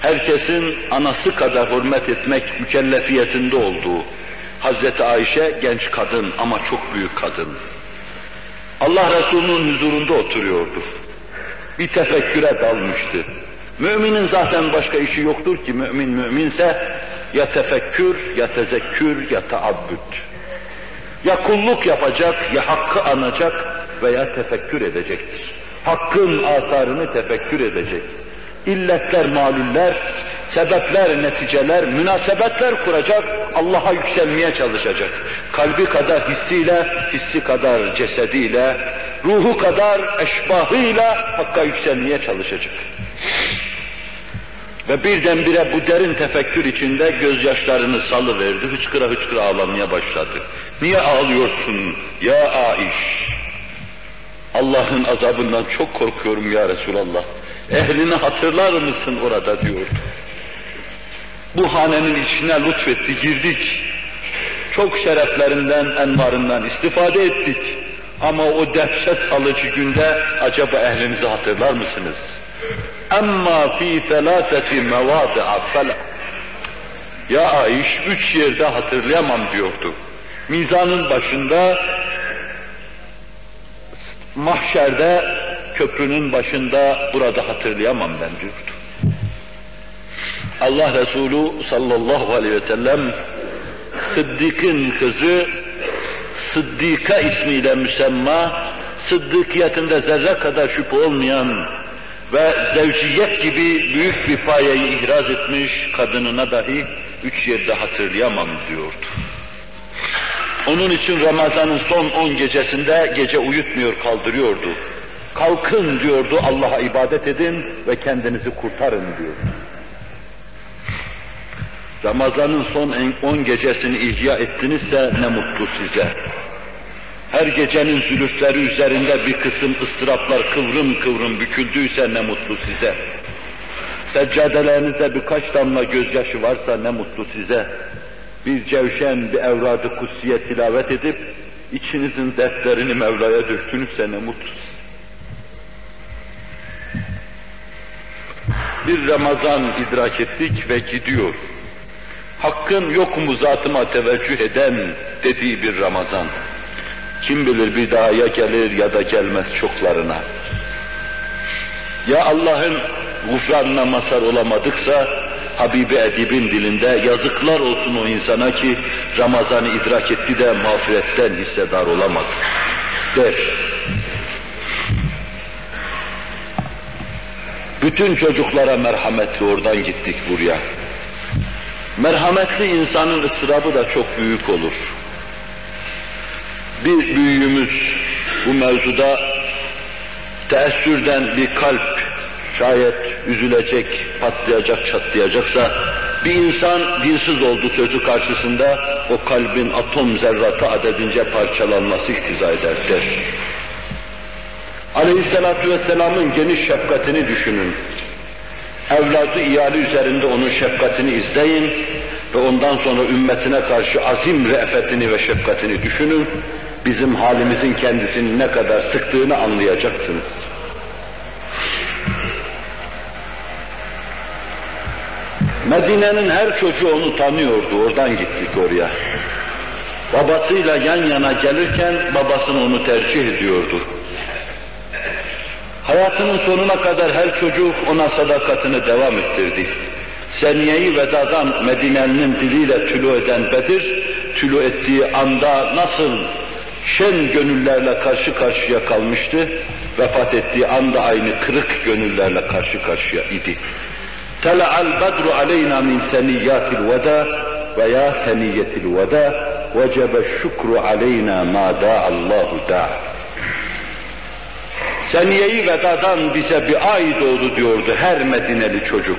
herkesin anası kadar hürmet etmek mükellefiyetinde olduğu Hazreti Ayşe genç kadın ama çok büyük kadın. Allah Resulü'nün huzurunda oturuyordu. Bir tefekküre dalmıştı. Müminin zaten başka işi yoktur ki mümin müminse ya tefekkür, ya tezekkür, ya taabbüd. Ya kulluk yapacak, ya hakkı anacak veya tefekkür edecektir. Hakkın asarını tefekkür edecek. İlletler, maluller, sebepler, neticeler, münasebetler kuracak, Allah'a yükselmeye çalışacak. Kalbi kadar hissiyle, hissi kadar cesediyle, ruhu kadar eşbahıyla Hakk'a yükselmeye çalışacak. Ve birdenbire bu derin tefekkür içinde gözyaşlarını salıverdi, hıçkıra hıçkıra ağlamaya başladı. Niye ağlıyorsun ya Aiş? Allah'ın azabından çok korkuyorum ya Resulallah. Ehlini hatırlar mısın orada diyor. Bu hanenin içine lütfetti, girdik. Çok şereflerinden, envarından istifade ettik. Ama o dehşet salıcı günde acaba ehlinizi hatırlar mısınız? Emma fi felateti mevadi'a fela. Ya Ayş üç yerde hatırlayamam diyordu. Mizanın başında, mahşerde, köprünün başında burada hatırlayamam ben diyordu. Allah Resulü sallallahu aleyhi ve sellem Sıddık'ın kızı Sıddika ismiyle müsemma, sıddıkiyetinde zerre kadar şüphe olmayan ve zevciyet gibi büyük bir payeyi ihraz etmiş kadınına dahi üç yerde hatırlayamam diyordu. Onun için Ramazan'ın son on gecesinde gece uyutmuyor kaldırıyordu. Kalkın diyordu Allah'a ibadet edin ve kendinizi kurtarın diyordu. Ramazan'ın son on gecesini ihya ettinizse ne mutlu size. Her gecenin zülüfleri üzerinde bir kısım ıstıraplar kıvrım kıvrım büküldüyse ne mutlu size. Seccadelerinizde birkaç damla gözyaşı varsa ne mutlu size. Bir cevşen, bir evradı kutsiye tilavet edip, içinizin dertlerini Mevla'ya döktünüzse ne mutlu Bir Ramazan idrak ettik ve gidiyor. Hakkın yok mu zatıma teveccüh eden dediği bir Ramazan. Kim bilir bir daha ya gelir ya da gelmez çoklarına. Ya Allah'ın gufranına mazhar olamadıksa Habibi Edib'in dilinde yazıklar olsun o insana ki Ramazan'ı idrak etti de mağfiretten hissedar olamadı der. Bütün çocuklara merhametli oradan gittik buraya. Merhametli insanın ıstırabı da çok büyük olur. Bir büyüğümüz bu mevzuda teessürden bir kalp şayet üzülecek, patlayacak, çatlayacaksa bir insan dinsiz olduğu sözü karşısında o kalbin atom zerratı adedince parçalanması iktiza eder der. Aleyhisselatü Vesselam'ın geniş şefkatini düşünün. Evladı iyali üzerinde onun şefkatini izleyin ve ondan sonra ümmetine karşı azim re'fetini ve şefkatini düşünün. Bizim halimizin kendisini ne kadar sıktığını anlayacaksınız. Medine'nin her çocuğu onu tanıyordu, oradan gittik oraya. Babasıyla yan yana gelirken babasını onu tercih ediyordu. Hayatının sonuna kadar her çocuk ona sadakatini devam ettirdi. Seniyeyi vedadan Medine'nin diliyle tülü eden Bedir, tülü ettiği anda nasıl şen gönüllerle karşı karşıya kalmıştı, vefat ettiği anda aynı kırık gönüllerle karşı karşıya idi. Tela'al bedru aleyna min seniyyatil veda veya seniyyetil veda vecebe şükru aleyna ma da'allahu da'a. Seniyeyi vedadan bize bir ay doğdu diyordu her Medineli çocuk.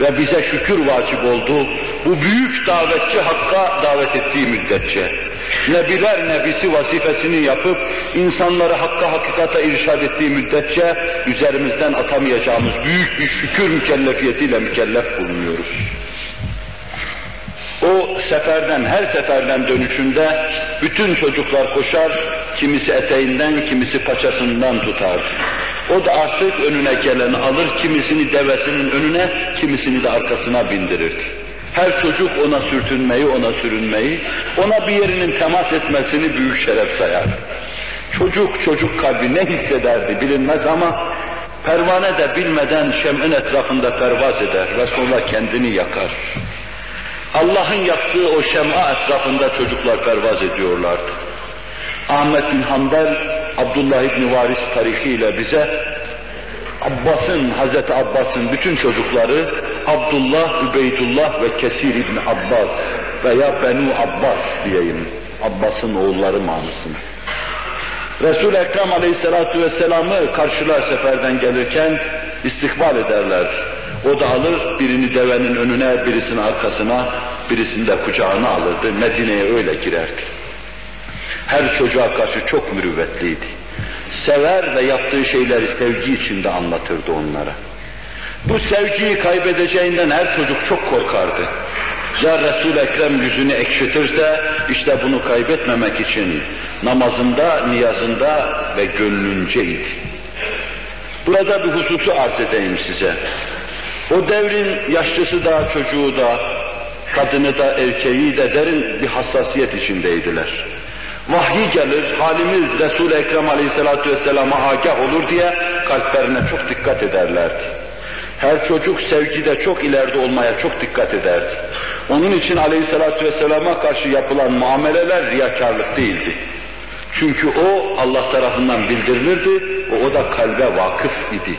Ve bize şükür vacip oldu bu büyük davetçi Hakk'a davet ettiği müddetçe. Nebiler nebisi vazifesini yapıp insanları hakka hakikata irşad ettiği müddetçe üzerimizden atamayacağımız büyük bir şükür mükellefiyetiyle mükellef bulunuyoruz. O seferden, her seferden dönüşünde bütün çocuklar koşar, kimisi eteğinden, kimisi paçasından tutar. O da artık önüne geleni alır, kimisini devesinin önüne, kimisini de arkasına bindirir. Her çocuk ona sürtünmeyi, ona sürünmeyi, ona bir yerinin temas etmesini büyük şeref sayar. Çocuk, çocuk kalbi ne hissederdi bilinmez ama pervane de bilmeden şem'in etrafında pervaz eder ve sonra kendini yakar. Allah'ın yaktığı o şem'a etrafında çocuklar pervaz ediyorlardı. Ahmet bin Hanbel, Abdullah İbni Varis tarihiyle bize Abbas'ın, Hazreti Abbas'ın bütün çocukları Abdullah, Übeydullah ve Kesir İbni Abbas veya Benu Abbas diyeyim. Abbas'ın oğulları manısını. Resul-i Ekrem Aleyhisselatü Vesselam'ı karşılar seferden gelirken istikbal ederler. O da alır birini devenin önüne, birisini arkasına, birisini de kucağına alırdı. Medine'ye öyle girerdi. Her çocuğa karşı çok mürüvvetliydi. Sever ve yaptığı şeyleri sevgi içinde anlatırdı onlara. Bu sevgiyi kaybedeceğinden her çocuk çok korkardı. Ya Resul-i Ekrem yüzünü ekşitirse işte bunu kaybetmemek için namazında, niyazında ve gönlünceydi. Burada bir hususu arz edeyim size. O devrin yaşlısı da, çocuğu da, kadını da, erkeği de derin bir hassasiyet içindeydiler. Vahyi gelir, halimiz Resul-i Ekrem Aleyhisselatü Vesselam'a agah olur diye kalplerine çok dikkat ederlerdi. Her çocuk sevgide çok ileride olmaya çok dikkat ederdi. Onun için Aleyhisselatü Vesselam'a karşı yapılan muameleler riyakarlık değildi. Çünkü o Allah tarafından bildirilirdi, o, o da kalbe vakıf idi.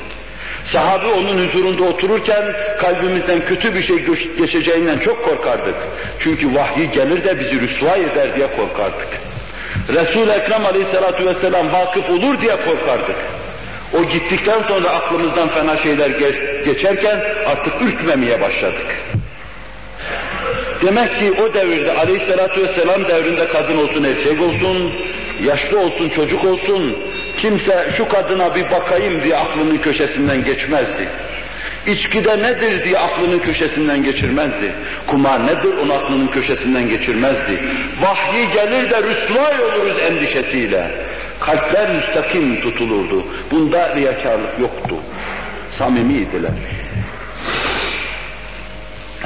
Sahabe onun huzurunda otururken kalbimizden kötü bir şey geçeceğinden çok korkardık. Çünkü vahyi gelir de bizi rüsva eder diye korkardık. Resul-i Ekrem aleyhissalatu vesselam vakıf olur diye korkardık. O gittikten sonra aklımızdan fena şeyler geçerken artık ürkmemeye başladık. Demek ki o devirde aleyhissalatu vesselam devrinde kadın olsun erkek olsun, yaşlı olsun çocuk olsun, kimse şu kadına bir bakayım diye aklının köşesinden geçmezdi. İçkide nedir diye aklının köşesinden geçirmezdi. Kumar nedir onun aklının köşesinden geçirmezdi. Vahyi gelir de rüsvay oluruz endişesiyle. Kalpler müstakim tutulurdu. Bunda riyakarlık yoktu. Samimiydiler.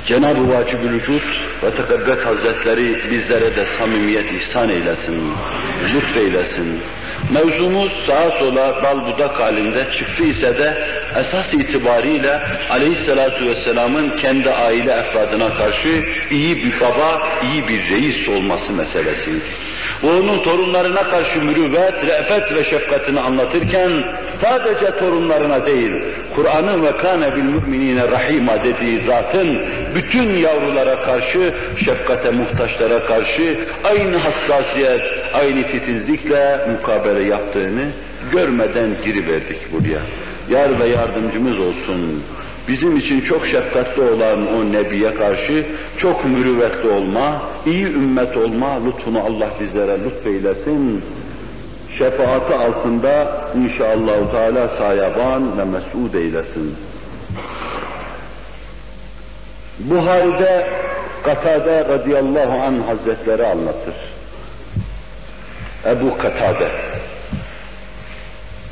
Cenab-ı Vacib-ül Vücud ve Tekaddes Hazretleri bizlere de samimiyet ihsan eylesin, lütfeylesin. Mevzumuz sağa sola bal budak halinde çıktı ise de esas itibariyle aleyhissalatu vesselamın kendi aile efradına karşı iyi bir baba, iyi bir reis olması meselesiydi. O onun torunlarına karşı mürüvvet, re'fet ve şefkatini anlatırken sadece torunlarına değil, Kur'an'ın ve kâne bil müminine rahima dediği zatın bütün yavrulara karşı, şefkate muhtaçlara karşı aynı hassasiyet, aynı titizlikle mukabele yaptığını görmeden giriverdik buraya. Yar ve yardımcımız olsun. Bizim için çok şefkatli olan o Nebi'ye karşı çok mürüvvetli olma, iyi ümmet olma lütfunu Allah bizlere lütfeylesin. Şefaati altında inşallah Teala sayaban ve mes'ud eylesin. Buhari'de Katade radıyallahu anh hazretleri anlatır. Ebu Katade.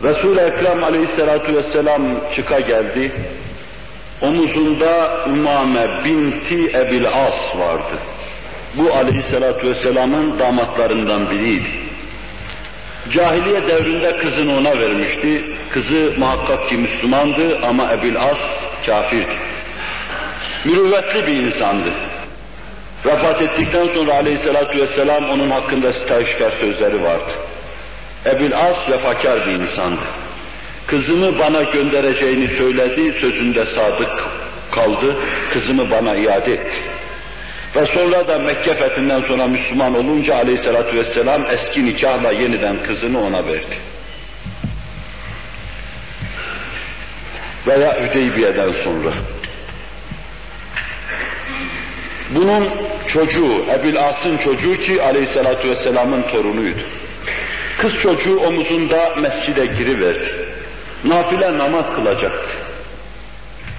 Resul-i Ekrem aleyhissalatu vesselam çıka geldi. Omuzunda Umame binti Ebil As vardı. Bu aleyhissalatu vesselamın damatlarından biriydi. Cahiliye devrinde kızını ona vermişti. Kızı muhakkak ki Müslümandı ama Ebil As kafirdi. Mürüvvetli bir insandı. Vefat ettikten sonra aleyhissalatu vesselam onun hakkında sitayişkar sözleri vardı. Ebil As vefakar bir insandı. Kızımı bana göndereceğini söyledi, sözünde sadık kaldı, kızımı bana iade etti. Ve sonra da Mekke fethinden sonra Müslüman olunca aleyhissalatü vesselam eski nikahla yeniden kızını ona verdi. Veya Hüdeybiye'den sonra. Bunun çocuğu, Ebil As'ın çocuğu ki aleyhissalatu vesselamın torunuydu. Kız çocuğu omuzunda mescide giriverdi. Nafile namaz kılacaktı.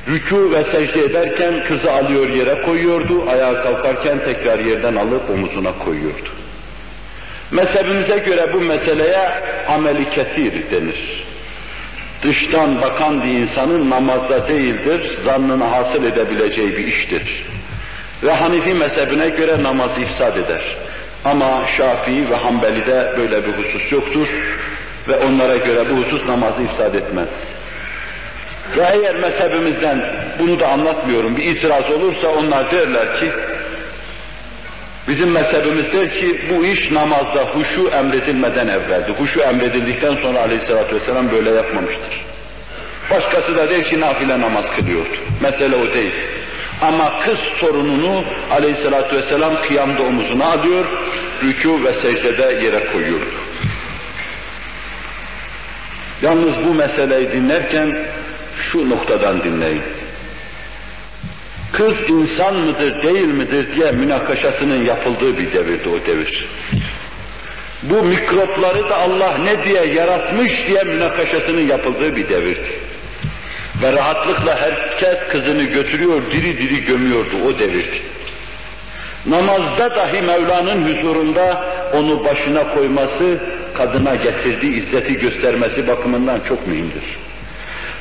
Rükû ve secde ederken kızı alıyor yere koyuyordu, ayağa kalkarken tekrar yerden alıp omuzuna koyuyordu. Mezhebimize göre bu meseleye ameli kesir denir. Dıştan bakan bir insanın namazda değildir, zannını hasıl edebileceği bir iştir. Ve Hanifi mezhebine göre namazı ifsad eder. Ama Şafii ve Hanbeli'de böyle bir husus yoktur ve onlara göre bu husus namazı ifsad etmez. Ve eğer mezhebimizden bunu da anlatmıyorum bir itiraz olursa onlar derler ki bizim mezhebimiz der ki bu iş namazda huşu emredilmeden evveldi. Huşu emredildikten sonra aleyhissalatü vesselam böyle yapmamıştır. Başkası da der ki nafile namaz kılıyordu. Mesele o değil. Ama kız torununu aleyhissalatü vesselam kıyamda omuzuna alıyor, rükû ve secdede yere koyuyordu. Yalnız bu meseleyi dinlerken şu noktadan dinleyin. Kız insan mıdır değil midir diye münakaşasının yapıldığı bir devirdi o devir. Bu mikropları da Allah ne diye yaratmış diye münakaşasının yapıldığı bir devirdi. Ve rahatlıkla herkes kızını götürüyor, diri diri gömüyordu o devirdi. Namazda dahi Mevla'nın huzurunda onu başına koyması, kadına getirdiği izzeti göstermesi bakımından çok mühimdir.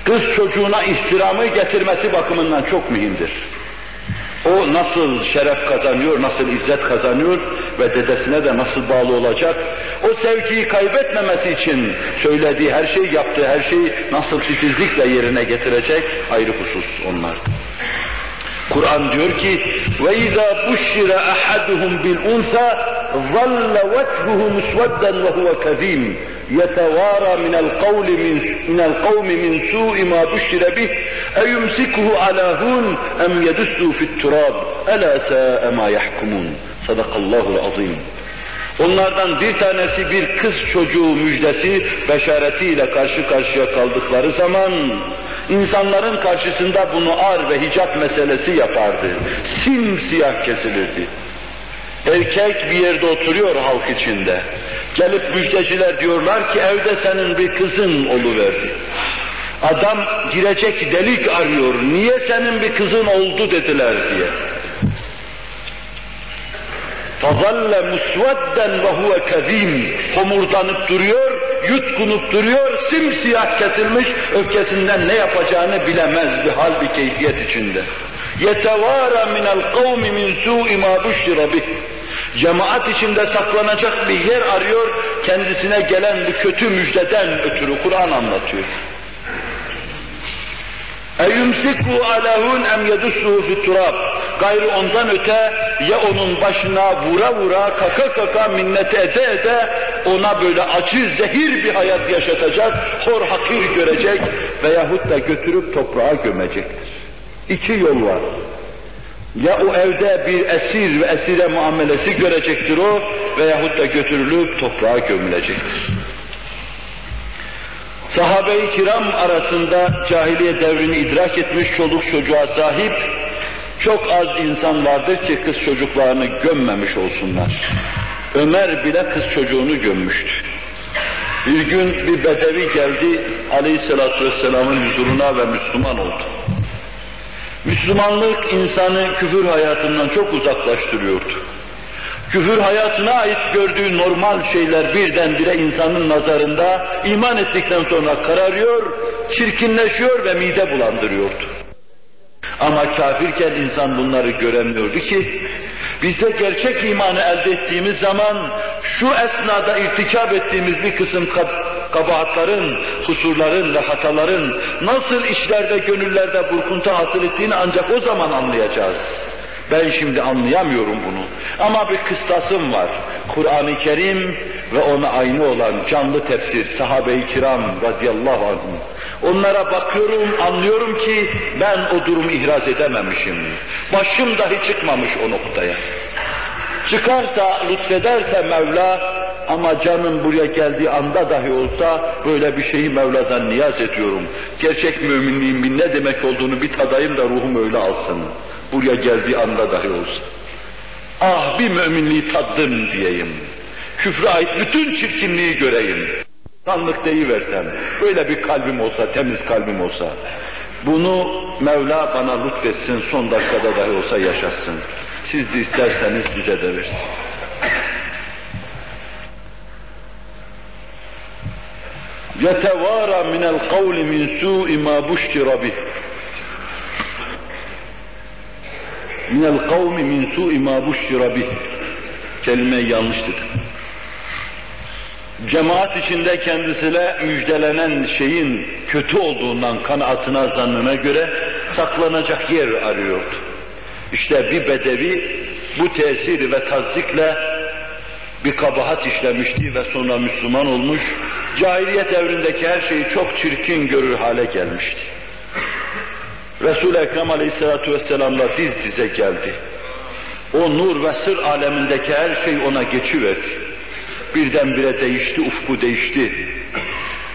Kız çocuğuna ihtiramı getirmesi bakımından çok mühimdir. O nasıl şeref kazanıyor, nasıl izzet kazanıyor ve dedesine de nasıl bağlı olacak? O sevgiyi kaybetmemesi için söylediği her şey, yaptığı her şeyi nasıl titizlikle yerine getirecek ayrı husus onlar. Kur'an diyor ki ve izâ buşşire ahaduhum bil unsa zalle vechuhu musvedden ve huve kazim yetevara minel kavli min minel kavmi min su'i ma buşşire bih. E yumsikuhu ala hun em yedussu fit turab ela sa'e ma yahkumun sadakallahu azim Onlardan bir tanesi bir kız çocuğu müjdesi beşaretiyle karşı karşıya kaldıkları zaman insanların karşısında bunu ar ve hicap meselesi yapardı. Simsiyah kesilirdi. Erkek bir yerde oturuyor halk içinde. Gelip müjdeciler diyorlar ki evde senin bir kızın oluverdi. Adam girecek delik arıyor. Niye senin bir kızın oldu dediler diye. فَظَلَّ مُسْوَدًّا وَهُوَ كَذ۪يمٌ Homurdanıp duruyor, yutkunup duruyor, simsiyah kesilmiş, öfkesinden ne yapacağını bilemez bir hal bir keyfiyet içinde. يَتَوَارَ مِنَ الْقَوْمِ مِنْ سُوءِ مَا بُشِّرَ بِهِ Cemaat içinde saklanacak bir yer arıyor, kendisine gelen bu kötü müjdeden ötürü Kur'an anlatıyor. اَيُمْسِكُوا عَلَهُنْ اَمْ يَدُسُّهُ فِي التُّرَابِ Gayrı ondan öte ya onun başına vura vura, kaka kaka minnet ede ede ona böyle acı, zehir bir hayat yaşatacak, hor hakir görecek veyahut da götürüp toprağa gömecektir. İki yol var. Ya o evde bir esir ve esire muamelesi görecektir o veyahut da götürülüp toprağa gömülecektir. Sahabe-i kiram arasında cahiliye devrini idrak etmiş çoluk çocuğa sahip çok az insan vardır ki kız çocuklarını gömmemiş olsunlar. Ömer bile kız çocuğunu gömmüştü. Bir gün bir bedevi geldi aleyhissalatü vesselamın huzuruna ve Müslüman oldu. Müslümanlık insanı küfür hayatından çok uzaklaştırıyordu. Küfür hayatına ait gördüğü normal şeyler birdenbire insanın nazarında iman ettikten sonra kararıyor, çirkinleşiyor ve mide bulandırıyordu. Ama kafirken insan bunları göremiyordu ki, biz de gerçek imanı elde ettiğimiz zaman şu esnada irtikap ettiğimiz bir kısım kabahatların, kusurların ve hataların nasıl işlerde, gönüllerde burkuntu hasıl ettiğini ancak o zaman anlayacağız. Ben şimdi anlayamıyorum bunu. Ama bir kıstasım var. Kur'an-ı Kerim ve ona aynı olan canlı tefsir, sahabe-i kiram radıyallahu anh. Onlara bakıyorum, anlıyorum ki ben o durumu ihraz edememişim. Başım dahi çıkmamış o noktaya. Çıkarsa, lütfederse Mevla, ama canım buraya geldiği anda dahi olsa böyle bir şeyi Mevla'dan niyaz ediyorum. Gerçek müminliğin ne demek olduğunu bir tadayım da ruhum öyle alsın. Buraya geldiği anda dahi olsa. Ah bir müminliği tattım diyeyim. Küfre ait bütün çirkinliği göreyim. Tanlık deyiversem, böyle bir kalbim olsa, temiz kalbim olsa, bunu Mevla bana lütfetsin, son dakikada dahi olsa yaşatsın. Siz de isterseniz size de versin. يتوارى من القول من سوء ما بشر به minel kavmi min su'i ma buşşira. Kelime yanlış dedi. Cemaat içinde kendisine müjdelenen şeyin kötü olduğundan kanaatına zannına göre saklanacak yer arıyordu. İşte bir bedevi bu tesiri ve tazdikle bir kabahat işlemişti ve sonra Müslüman olmuş, cahiliyet evrindeki her şeyi çok çirkin görür hale gelmişti. Resul-i Ekrem Aleyhisselatü Vesselam'la diz dize geldi. O nur ve sır alemindeki her şey ona geçiverdi. Birdenbire değişti, ufku değişti.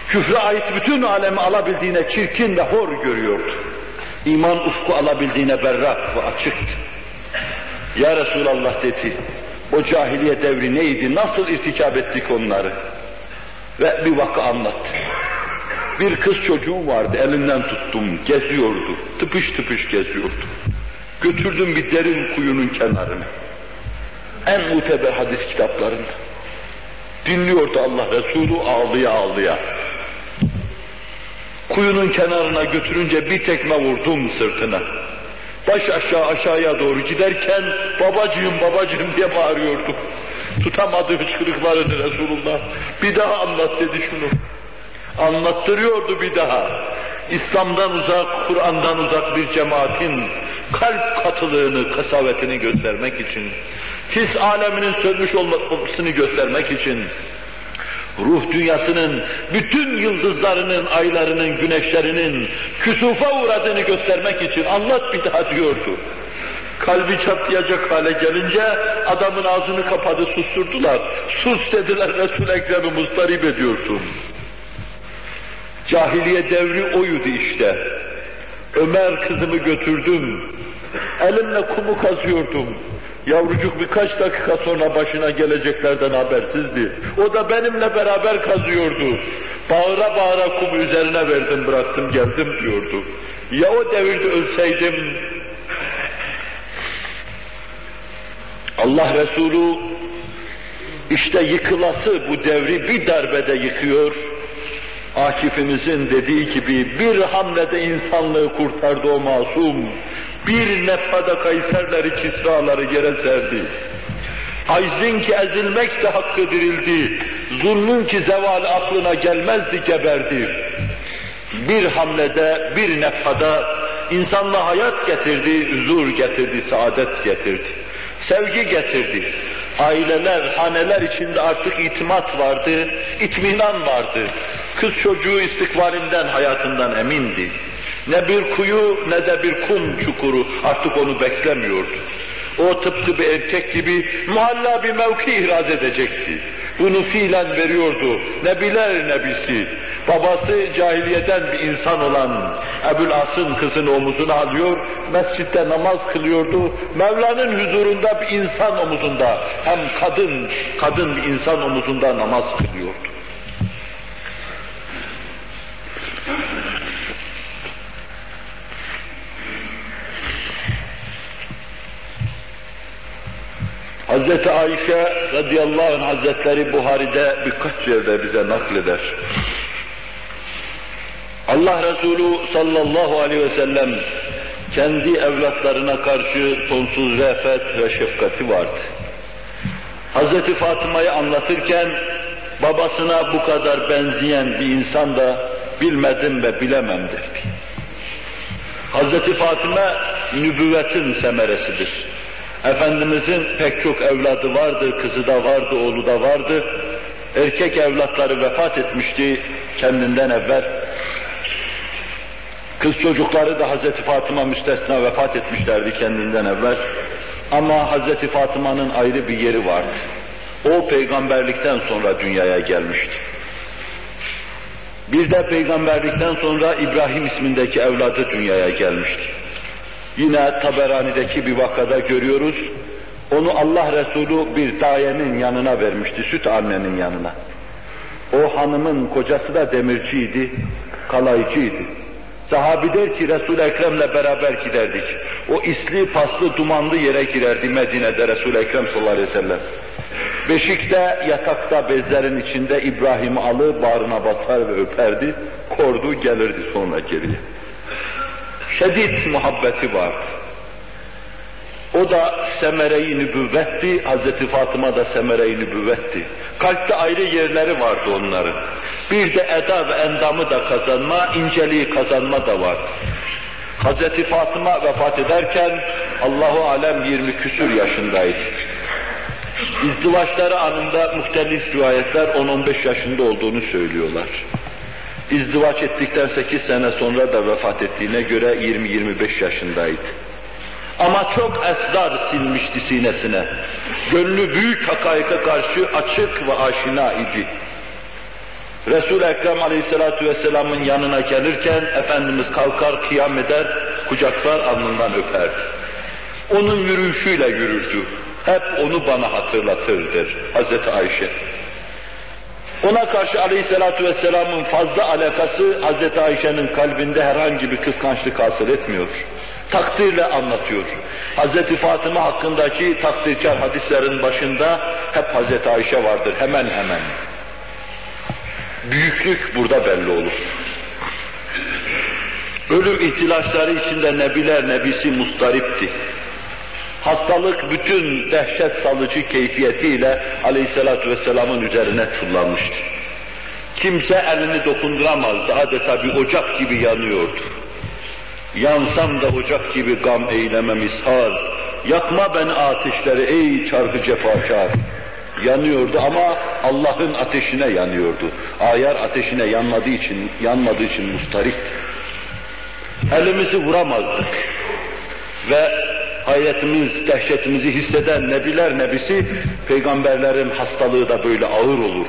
Küfre ait bütün alemi alabildiğine çirkin ve hor görüyordu. İman ufku alabildiğine berrak ve açıktı. Ya Resulallah dedi, o cahiliye devri neydi, nasıl irtikap ettik onları? Ve bir vakı anlattı. Bir kız çocuğu vardı, elinden tuttum, geziyordu, tıpış tıpış geziyordu. Götürdüm bir derin kuyunun kenarına. En muteber hadis kitaplarında. Dinliyordu Allah Resulü ağlıya ağlıya. Kuyunun kenarına götürünce bir tekme vurdum sırtına. Baş aşağı aşağıya doğru giderken babacığım babacığım diye bağırıyordu. Tutamadı hıçkırıklarını Resulullah. Bir daha anlat dedi şunu. Anlattırıyordu bir daha. İslam'dan uzak, Kur'an'dan uzak bir cemaatin kalp katılığını, kasavetini göstermek için, his aleminin sönmüş olmasını göstermek için, ruh dünyasının bütün yıldızlarının, aylarının, güneşlerinin küsufa uğradığını göstermek için anlat bir daha diyordu. Kalbi çatlayacak hale gelince adamın ağzını kapadı susturdular. Sus dediler Resul-i Ekrem'i mustarip ediyorsun. Cahiliye devri oydu işte. Ömer kızımı götürdüm. Elimle kumu kazıyordum. Yavrucuk birkaç dakika sonra başına geleceklerden habersizdi. O da benimle beraber kazıyordu. Bağıra bağıra kumu üzerine verdim bıraktım geldim diyordu. Ya o devirde ölseydim Allah Resulü işte yıkılası bu devri bir darbede yıkıyor. Akif'imizin dediği gibi bir hamlede insanlığı kurtardı o masum. Bir nefhada Kayserleri, Kisraları yere serdi. Aczin ki ezilmek de hakkı dirildi. Zulmün ki zeval aklına gelmezdi geberdi. Bir hamlede, bir nefhada insanla hayat getirdi, huzur getirdi, saadet getirdi. Sevgi getirdi. Aileler, haneler içinde artık itimat vardı, itminan vardı. Kız çocuğu istikbalinden, hayatından emindi. Ne bir kuyu ne de bir kum çukuru artık onu beklemiyordu. O tıpkı bir erkek gibi muhalla bir mevki ihraz edecekti. Bunu fiilen veriyordu. Ne biler ne bilsi. Babası cahiliyeden bir insan olan Ebul As'ın kızını omuzuna alıyor, mescitte namaz kılıyordu. Mevla'nın huzurunda bir insan omuzunda, hem kadın, kadın bir insan omuzunda namaz kılıyordu. Hazreti Ayşe radıyallahu anh hazretleri Buhari'de birkaç yerde bize nakleder. Allah Resulü sallallahu aleyhi ve sellem kendi evlatlarına karşı sonsuz refet ve şefkati vardı. Hazreti Fatıma'yı anlatırken babasına bu kadar benzeyen bir insan da bilmedim ve bilemem derdi. Hazreti Fatıma nübüvvetin semeresidir. Efendimizin pek çok evladı vardı, kızı da vardı, oğlu da vardı. Erkek evlatları vefat etmişti kendinden evvel. Kız çocukları da Hazreti Fatıma müstesna vefat etmişlerdi kendinden evvel. Ama Hazreti Fatıma'nın ayrı bir yeri vardı. O peygamberlikten sonra dünyaya gelmişti. Bir de peygamberlikten sonra İbrahim ismindeki evladı dünyaya gelmişti. Yine Taberani'deki bir vakada görüyoruz. Onu Allah Resulü bir dayenin yanına vermişti, süt annenin yanına. O hanımın kocası da demirciydi, kalaycıydı. Sahabi der ki Resul-i Ekrem'le beraber giderdik. O isli, paslı, dumanlı yere girerdi Medine'de Resul-i Ekrem sallallahu aleyhi ve sellem. Beşikte, yatakta, bezlerin içinde İbrahim'i alır, bağrına basar ve öperdi. Kordu, gelirdi sonra geriye. Şedid muhabbeti vardı. O da semere-i nübüvvetti, Hazreti Fatıma da semere-i nübüvvetti. Kalpte ayrı yerleri vardı onların. Bir de eda ve endamı da kazanma, inceliği kazanma da var. Hazreti Fatıma vefat ederken Allahu alem 20 küsür yaşındaydı. İzdivaçları anında muhtelif rivayetler 10-15 yaşında olduğunu söylüyorlar. İzdivaç ettikten 8 sene sonra da vefat ettiğine göre 20-25 yaşındaydı. Ama çok esrar silmişti sinesine. Gönlü büyük hakaika karşı açık ve aşina idi. Resul-i Ekrem Aleyhisselatü Vesselam'ın yanına gelirken Efendimiz kalkar, kıyam eder, kucaklar alnından öperdi. Onun yürüyüşüyle yürürdü. Hep onu bana hatırlatırdır Hazreti Ayşe. Ona karşı Aleyhisselatü Vesselam'ın fazla alakası Hazreti Ayşe'nin kalbinde herhangi bir kıskançlık hasıl etmiyor takdirle anlatıyor. Hz. Fatıma hakkındaki takdirkar hadislerin başında hep Hz. Ayşe vardır hemen hemen. Büyüklük burada belli olur. Ölüm ihtilaçları içinde nebiler nebisi mustaripti. Hastalık bütün dehşet salıcı keyfiyetiyle aleyhissalatü vesselamın üzerine çullanmıştı. Kimse elini dokunduramazdı, adeta bir ocak gibi yanıyordu. Yansam da ocak gibi gam eyleme mishal. Yakma beni ateşleri ey çarkı cefakar. Yanıyordu ama Allah'ın ateşine yanıyordu. Ayar ateşine yanmadığı için, yanmadığı için mustarikti. Elimizi vuramazdık. Ve hayretimiz, dehşetimizi hisseden nebiler nebisi, peygamberlerin hastalığı da böyle ağır olur.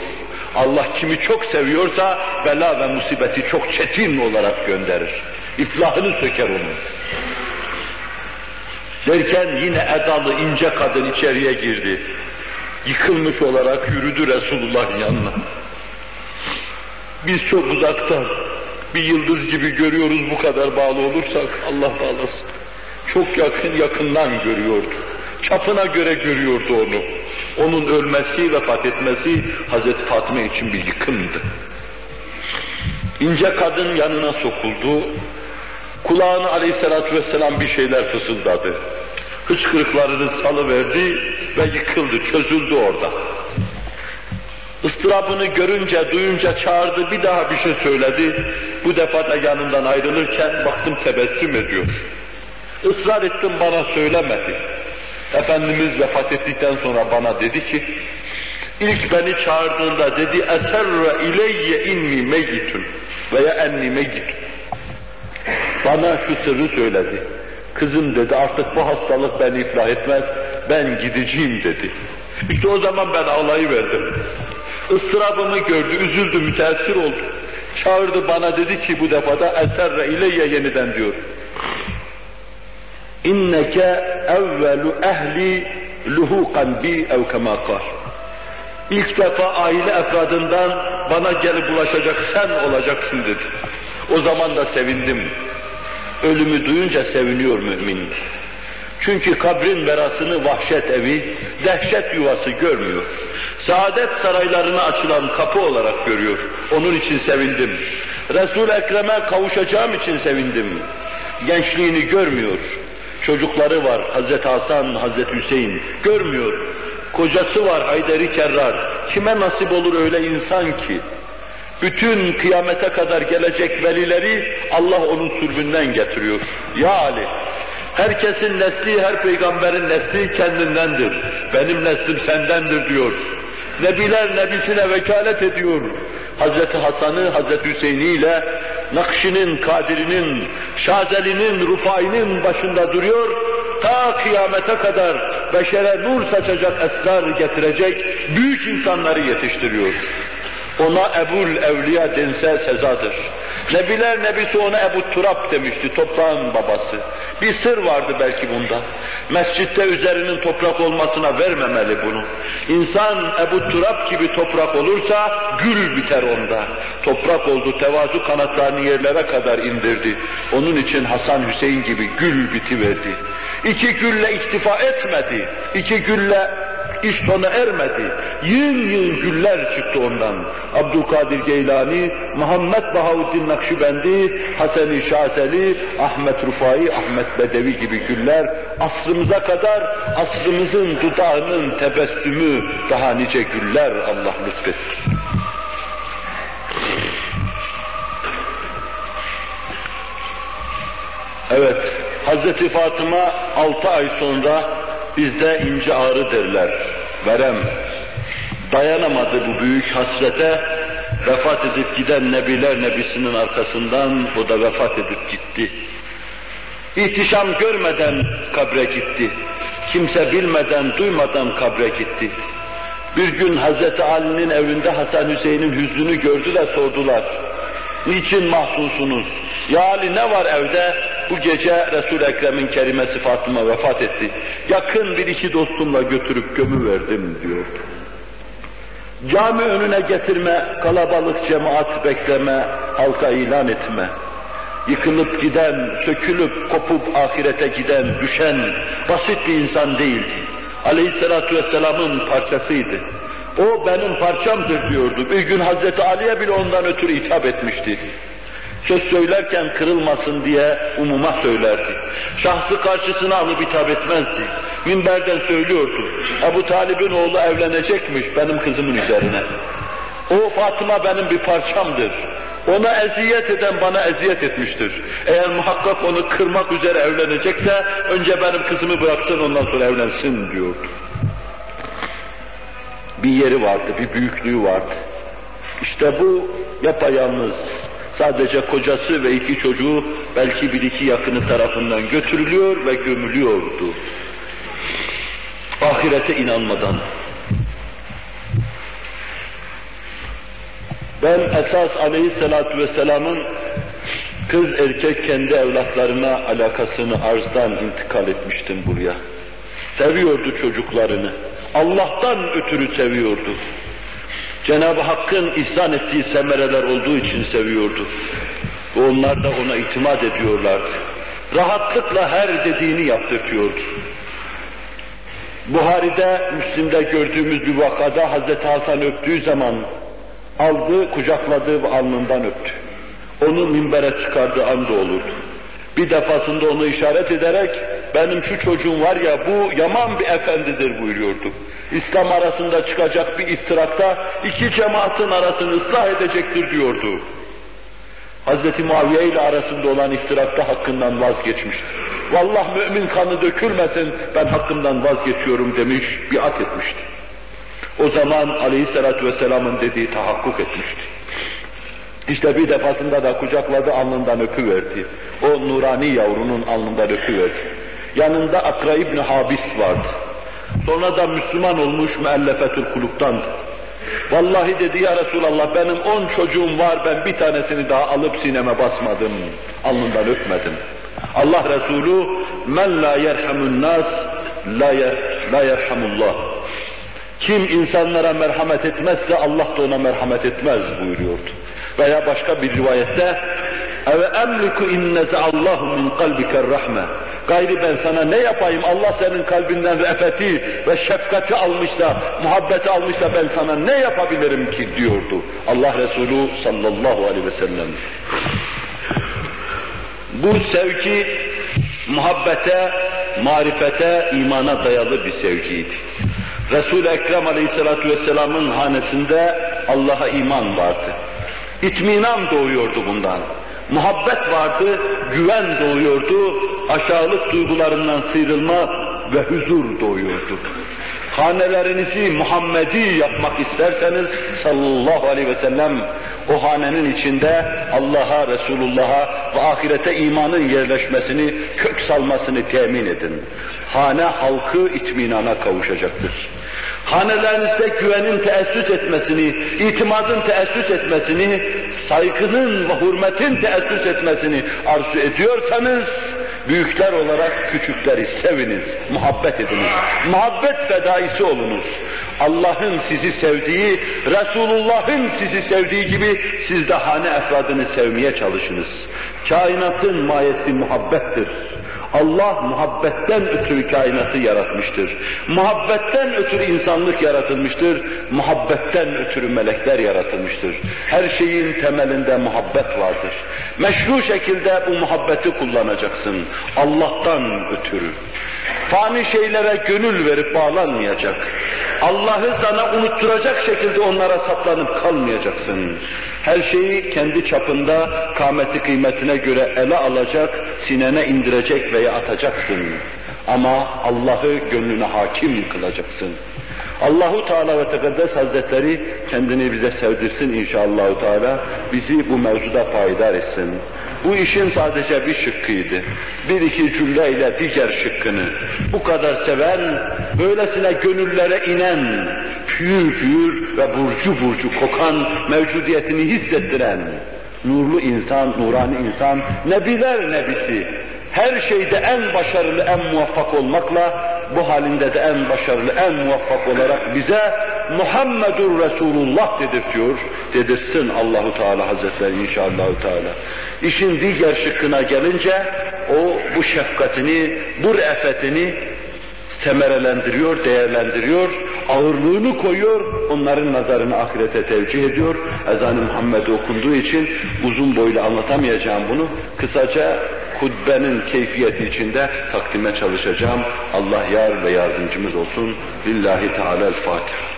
Allah kimi çok seviyorsa bela ve musibeti çok çetin olarak gönderir. İflahını söker onun. Derken yine edalı ince kadın içeriye girdi. Yıkılmış olarak yürüdü Resulullah'ın yanına. Biz çok uzaktan bir yıldız gibi görüyoruz bu kadar bağlı olursak Allah bağlasın. Çok yakın yakından görüyordu. Çapına göre görüyordu onu. Onun ölmesi, vefat etmesi Hazreti Fatıma için bir yıkımdı. İnce kadın yanına sokuldu. Kulağına aleyhissalatü vesselam bir şeyler fısıldadı. Hıçkırıklarını salıverdi ve yıkıldı, çözüldü orada. Istırabını görünce, duyunca çağırdı, bir daha bir şey söyledi. Bu defa da yanından ayrılırken baktım tebessüm ediyor. Israr ettim bana söylemedi. Efendimiz vefat ettikten sonra bana dedi ki, ilk beni çağırdığında dedi, eserre ileyye inni meyyitun veya enni meyyitun. Bana şu sırrı söyledi. Kızım dedi artık bu hastalık beni iflah etmez, ben gideceğim dedi. İşte o zaman ben ağlayıverdim. Istırabımı gördü, üzüldü, müteessir oldu. Çağırdı bana dedi ki bu defada eserre ileyye yeniden diyor. İnneke evvelu ehli luhukan bi ev kema İlk defa aile efradından bana gelip ulaşacak sen olacaksın dedi. O zaman da sevindim. Ölümü duyunca seviniyor mümin. Çünkü kabrin verasını vahşet evi, dehşet yuvası görmüyor. Saadet saraylarına açılan kapı olarak görüyor. Onun için sevindim. Resul-i Ekrem'e kavuşacağım için sevindim. Gençliğini görmüyor. Çocukları var Hazreti Hasan, Hazreti Hüseyin. Görmüyor. Kocası var Hayderi Kerrar. Kime nasip olur öyle insan ki? Bütün kıyamete kadar gelecek velileri Allah onun sürgünden getiriyor. Ya Ali, herkesin nesli, her peygamberin nesli kendindendir. Benim neslim sendendir diyor. Nebiler nebisine vekalet ediyor. Hazreti Hasan'ı, Hazreti Hüseyin'i ile Nakşi'nin, Kadir'inin, Şazeli'nin, Rufai'nin başında duruyor. Ta kıyamete kadar beşere nur saçacak esrar getirecek büyük insanları yetiştiriyor. Ona Ebul Evliya dense sezadır. Nebiler nebisi ona Ebu Turab demişti, toprağın babası. Bir sır vardı belki bunda. Mescitte üzerinin toprak olmasına vermemeli bunu. İnsan Ebu Turab gibi toprak olursa gül biter onda. Toprak oldu, tevazu kanatlarını yerlere kadar indirdi. Onun için Hasan Hüseyin gibi gül bitiverdi. İki gülle iktifa etmedi. İki gülle iş sona ermedi. Yığın yığın güller çıktı ondan. Abdülkadir Geylani, Muhammed Bahavuddin Nakşibendi, Hasan-ı Ahmet Rufai, Ahmet Bedevi gibi güller asrımıza kadar asrımızın dudağının tebessümü daha nice güller Allah lütfetti. Evet, Hazreti Fatıma altı ay sonra bizde ince ağrı derler, verem. Dayanamadı bu büyük hasrete, vefat edip giden Nebiler Nebisi'nin arkasından o da vefat edip gitti. İhtişam görmeden kabre gitti. Kimse bilmeden, duymadan kabre gitti. Bir gün Hazreti Ali'nin evinde Hasan Hüseyin'in hüznünü gördü de sordular. Niçin mahzunsunuz? Ya Ali ne var evde? Bu gece resul Ekrem'in kerimesi Fatıma vefat etti. Yakın bir iki dostumla götürüp gömü verdim diyor. Cami önüne getirme, kalabalık cemaat bekleme, halka ilan etme. Yıkılıp giden, sökülüp kopup ahirete giden, düşen basit bir insan değildi. Aleyhisselatü Vesselam'ın parçasıydı. O benim parçamdır diyordu. Bir gün Hazreti Ali'ye bile ondan ötürü hitap etmişti. Söz söylerken kırılmasın diye umuma söylerdi. Şahsı karşısına alıp hitap etmezdi. Minberden söylüyordu. Ebu Talib'in oğlu evlenecekmiş benim kızımın üzerine. O Fatıma benim bir parçamdır. Ona eziyet eden bana eziyet etmiştir. Eğer muhakkak onu kırmak üzere evlenecekse önce benim kızımı bıraksın ondan sonra evlensin diyordu. Bir yeri vardı, bir büyüklüğü vardı. İşte bu yapayalnız, sadece kocası ve iki çocuğu belki bir iki yakını tarafından götürülüyor ve gömülüyordu. Ahirete inanmadan. Ben esas aleyhissalatu vesselamın kız erkek kendi evlatlarına alakasını arzdan intikal etmiştim buraya. Seviyordu çocuklarını. Allah'tan ötürü seviyordu. Cenab-ı Hakk'ın ihsan ettiği semereler olduğu için seviyordu. Onlar da ona itimat ediyorlardı. Rahatlıkla her dediğini yaptırtıyordu. Buhari'de, Müslim'de gördüğümüz bir vakada Hazreti Hasan öptüğü zaman aldı, kucakladı ve alnından öptü. Onu minbere çıkardığı anda olurdu. Bir defasında onu işaret ederek benim şu çocuğum var ya bu yaman bir efendidir buyuruyordu. İslam arasında çıkacak bir iftirakta iki cemaatin arasını ıslah edecektir diyordu. Hazreti Muaviye ile arasında olan iftirakta hakkından vazgeçmiştir. Vallah mümin kanı dökülmesin ben hakkımdan vazgeçiyorum demiş, biat etmişti. O zaman aleyhissalatü vesselamın dediği tahakkuk etmişti. İşte bir defasında da kucakladı, alnından öpüverdi. O nurani yavrunun alnından öpüverdi. Yanında Akra İbni Habis vardı. Sonra da Müslüman olmuş müellefetül kuluptandı. Vallahi dedi ya Resulallah benim on çocuğum var ben bir tanesini daha alıp sineme basmadım. Alnından öpmedim. Allah Resulü men la yerhamun nas la, yer, la yerhamullah. Kim insanlara merhamet etmezse Allah da ona merhamet etmez buyuruyordu. Veya başka bir rivayette eve emliku inneze Allahu min kalbiker rahme. Gayri ben sana ne yapayım? Allah senin kalbinden re'feti ve şefkati almışsa, muhabbeti almışsa ben sana ne yapabilirim ki diyordu. Allah Resulü sallallahu aleyhi ve sellem. Bu sevgi muhabbete, marifete, imana dayalı bir sevgiydi. Resul-i Ekrem Aleyhisselatü Vesselam'ın hanesinde Allah'a iman vardı. İtminan doğuyordu bundan. Muhabbet vardı, güven doğuyordu, aşağılık duygularından sıyrılma ve huzur doğuyordu. Hanelerinizi Muhammedi yapmak isterseniz sallallahu aleyhi ve sellem o hanenin içinde Allah'a, Resulullah'a ve ahirete imanın yerleşmesini, kök salmasını temin edin. Hane halkı itminana kavuşacaktır. Hanelerinizde güvenin teessüs etmesini, itimadın teessüs etmesini, saygının ve hürmetin teessüs etmesini arzu ediyorsanız, Büyükler olarak küçükleri seviniz, muhabbet ediniz. Muhabbet fedaisi olunuz. Allah'ın sizi sevdiği, Resulullah'ın sizi sevdiği gibi siz de hane efradını sevmeye çalışınız. Kainatın mayesi muhabbettir. Allah muhabbetten ötürü kainatı yaratmıştır. Muhabbetten ötürü insanlık yaratılmıştır. Muhabbetten ötürü melekler yaratılmıştır. Her şeyin temelinde muhabbet vardır. Meşru şekilde bu muhabbeti kullanacaksın. Allah'tan ötürü. Fani şeylere gönül verip bağlanmayacak. Allah'ı sana unutturacak şekilde onlara saplanıp kalmayacaksın. Her şeyi kendi çapında kâmeti kıymetine göre ele alacak, sinene indirecek veya atacaksın. Ama Allah'ı gönlüne hakim kılacaksın. Allahu Teala ve Tekaddes Hazretleri kendini bize sevdirsin inşallah Teala. Bizi bu mevzuda payidar etsin. Bu işin sadece bir şıkkıydı. Bir iki cümleyle diğer şıkkını bu kadar seven, böylesine gönüllere inen, pür pür ve burcu burcu kokan mevcudiyetini hissettiren nurlu insan, nurani insan, nebiler nebisi, her şeyde en başarılı, en muvaffak olmakla bu halinde de en başarılı, en muvaffak olarak bize Muhammedur Resulullah dedirtiyor. Dedirsin Allahu Teala Hazretleri inşallah Teala. İşin diğer şıkkına gelince o bu şefkatini, bu re'fetini semerelendiriyor, değerlendiriyor, ağırlığını koyuyor, onların nazarını ahirete tevcih ediyor. Ezan-ı Muhammed okunduğu için uzun boylu anlatamayacağım bunu. Kısaca hutbenin keyfiyeti içinde takdime çalışacağım. Allah yar ve yardımcımız olsun. Lillahi Teala'l-Fatiha.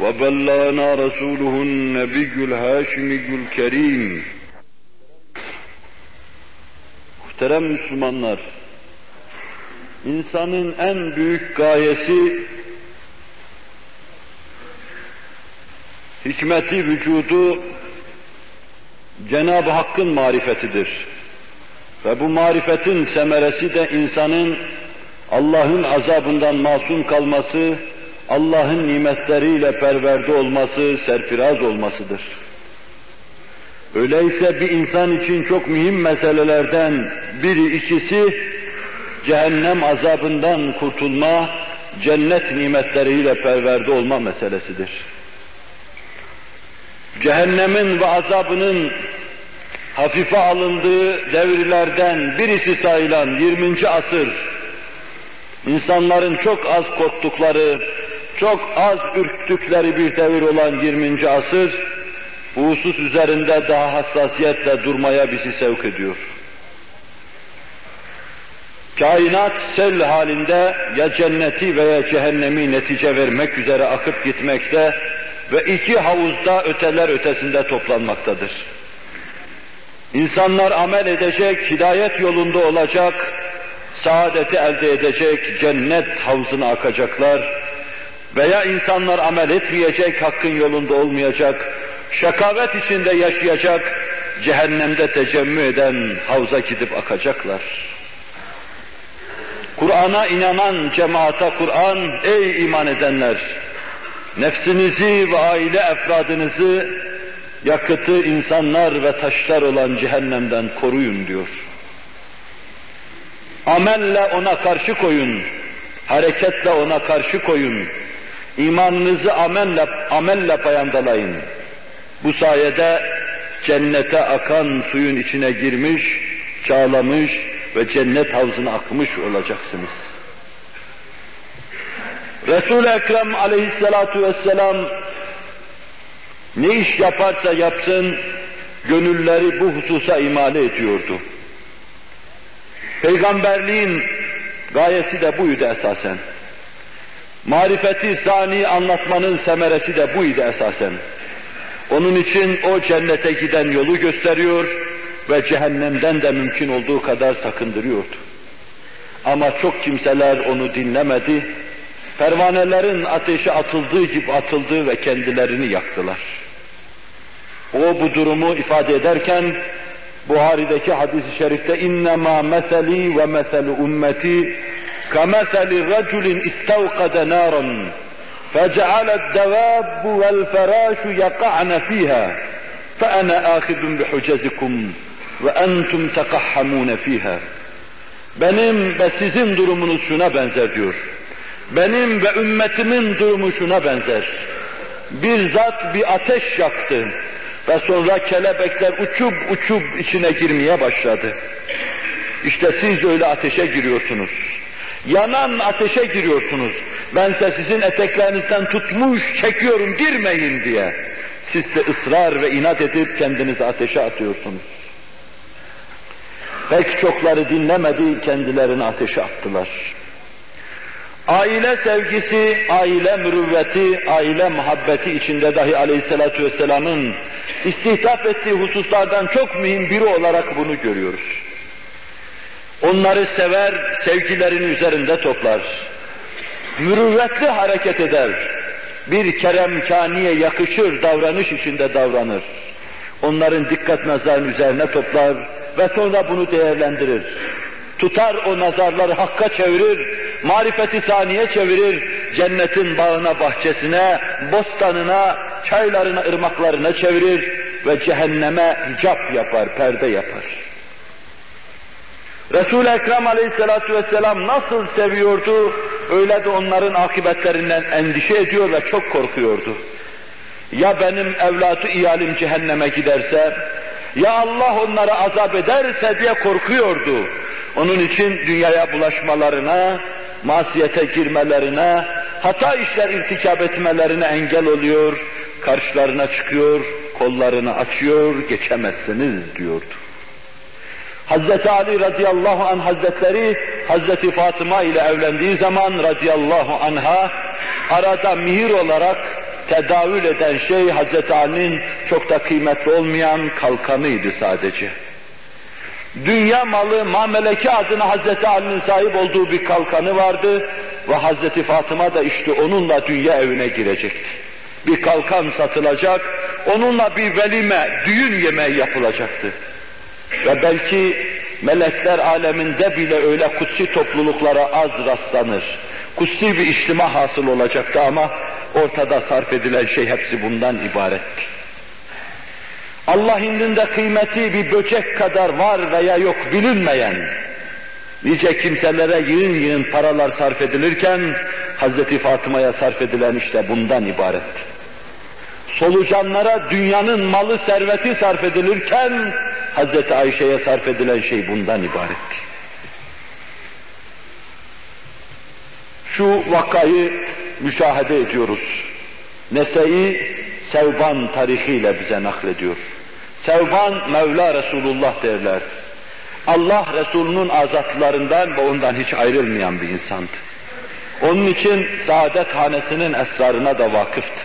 وبلغنا رسوله النبي الهاشمي الكريم Muhterem Müslümanlar, insanın en büyük gayesi hikmeti vücudu Cenab-ı Hakk'ın marifetidir. Ve bu marifetin semeresi de insanın Allah'ın azabından masum kalması, Allah'ın nimetleriyle perverde olması, serfiraz olmasıdır. Öyleyse bir insan için çok mühim meselelerden biri ikisi cehennem azabından kurtulma, cennet nimetleriyle perverde olma meselesidir. Cehennemin ve azabının hafife alındığı devirlerden birisi sayılan 20. asır, insanların çok az korktukları, çok az ürktükleri bir devir olan 20. asır, bu husus üzerinde daha hassasiyetle durmaya bizi sevk ediyor. Kainat sel halinde ya cenneti veya cehennemi netice vermek üzere akıp gitmekte ve iki havuzda öteler ötesinde toplanmaktadır. İnsanlar amel edecek, hidayet yolunda olacak, saadeti elde edecek, cennet havuzuna akacaklar veya insanlar amel etmeyecek, hakkın yolunda olmayacak, şakavet içinde yaşayacak, cehennemde tecemmü eden havza gidip akacaklar. Kur'an'a inanan cemaata Kur'an, ey iman edenler, nefsinizi ve aile efradınızı yakıtı insanlar ve taşlar olan cehennemden koruyun diyor. Amelle ona karşı koyun, hareketle ona karşı koyun, imanınızı amelle, amelle payandalayın. Bu sayede cennete akan suyun içine girmiş, çağlamış ve cennet havzına akmış olacaksınız. Resul-i Ekrem aleyhissalatu vesselam ne iş yaparsa yapsın gönülleri bu hususa imale ediyordu. Peygamberliğin gayesi de buydu esasen. Marifeti sani anlatmanın semeresi de buydu esasen. Onun için o cennete giden yolu gösteriyor ve cehennemden de mümkün olduğu kadar sakındırıyordu. Ama çok kimseler onu dinlemedi. Pervanelerin ateşi atıldığı gibi atıldı ve kendilerini yaktılar. O bu durumu ifade ederken Buhari'deki hadis-i şerifte innema meseli ve meselu ümmeti kemeseli raculin istavkade naran فجعل الدواب والفراش يقعن فيها فأنا آخذ بحجزكم ve entum tekahhamune fiha. Benim ve sizin durumunuz şuna benzer diyor. Benim ve ümmetimin durumu şuna benzer. Bir zat bir ateş yaktı ve sonra kelebekler uçup uçup içine girmeye başladı. İşte siz öyle ateşe giriyorsunuz. Yanan ateşe giriyorsunuz. Bense sizin eteklerinizden tutmuş çekiyorum girmeyin diye. Siz de ısrar ve inat edip kendinizi ateşe atıyorsunuz. Pek çokları dinlemedi, kendilerini ateşe attılar. Aile sevgisi, aile mürüvveti, aile muhabbeti içinde dahi aleyhissalatü vesselamın istihdaf ettiği hususlardan çok mühim biri olarak bunu görüyoruz. Onları sever, sevgilerin üzerinde toplar. Mürüvvetli hareket eder. Bir keremkaniye yakışır davranış içinde davranır. Onların dikkat nazarının üzerine toplar ve sonra bunu değerlendirir. Tutar o nazarları hakka çevirir, marifeti saniye çevirir, cennetin bağına, bahçesine, bostanına, çaylarına, ırmaklarına çevirir ve cehenneme hicap yapar, perde yapar. Resul-i Ekrem aleyhissalatu vesselam nasıl seviyordu, öyle de onların akıbetlerinden endişe ediyor ve çok korkuyordu. Ya benim evlatı iyalim cehenneme giderse, ya Allah onlara azap ederse diye korkuyordu. Onun için dünyaya bulaşmalarına, masiyete girmelerine, hata işler irtikap etmelerine engel oluyor, karşılarına çıkıyor, kollarını açıyor, geçemezsiniz diyordu. Hazreti Ali radıyallahu anh hazretleri Hazreti Fatıma ile evlendiği zaman radıyallahu anha arada mihir olarak tedavül eden şey Hazreti Ali'nin çok da kıymetli olmayan kalkanıydı sadece. Dünya malı mameleki adına Hazreti Ali'nin sahip olduğu bir kalkanı vardı ve Hazreti Fatıma da işte onunla dünya evine girecekti. Bir kalkan satılacak, onunla bir velime, düğün yemeği yapılacaktı. Ve belki melekler aleminde bile öyle kutsi topluluklara az rastlanır. Kutsi bir içtima hasıl olacaktı ama ortada sarf edilen şey hepsi bundan ibaretti. Allah indinde kıymeti bir böcek kadar var veya yok bilinmeyen, nice kimselere yığın yığın paralar sarf edilirken, Hz. Fatıma'ya sarf edilen işte bundan ibaret. Solucanlara dünyanın malı serveti sarf edilirken, Hz. Ayşe'ye sarf edilen şey bundan ibaretti. Şu vakayı müşahede ediyoruz. Nese'yi Sevban tarihiyle bize naklediyor. Sevban Mevla Resulullah derler. Allah Resulünün azatlarından ve ondan hiç ayrılmayan bir insandı. Onun için saadet hanesinin esrarına da vakıftı.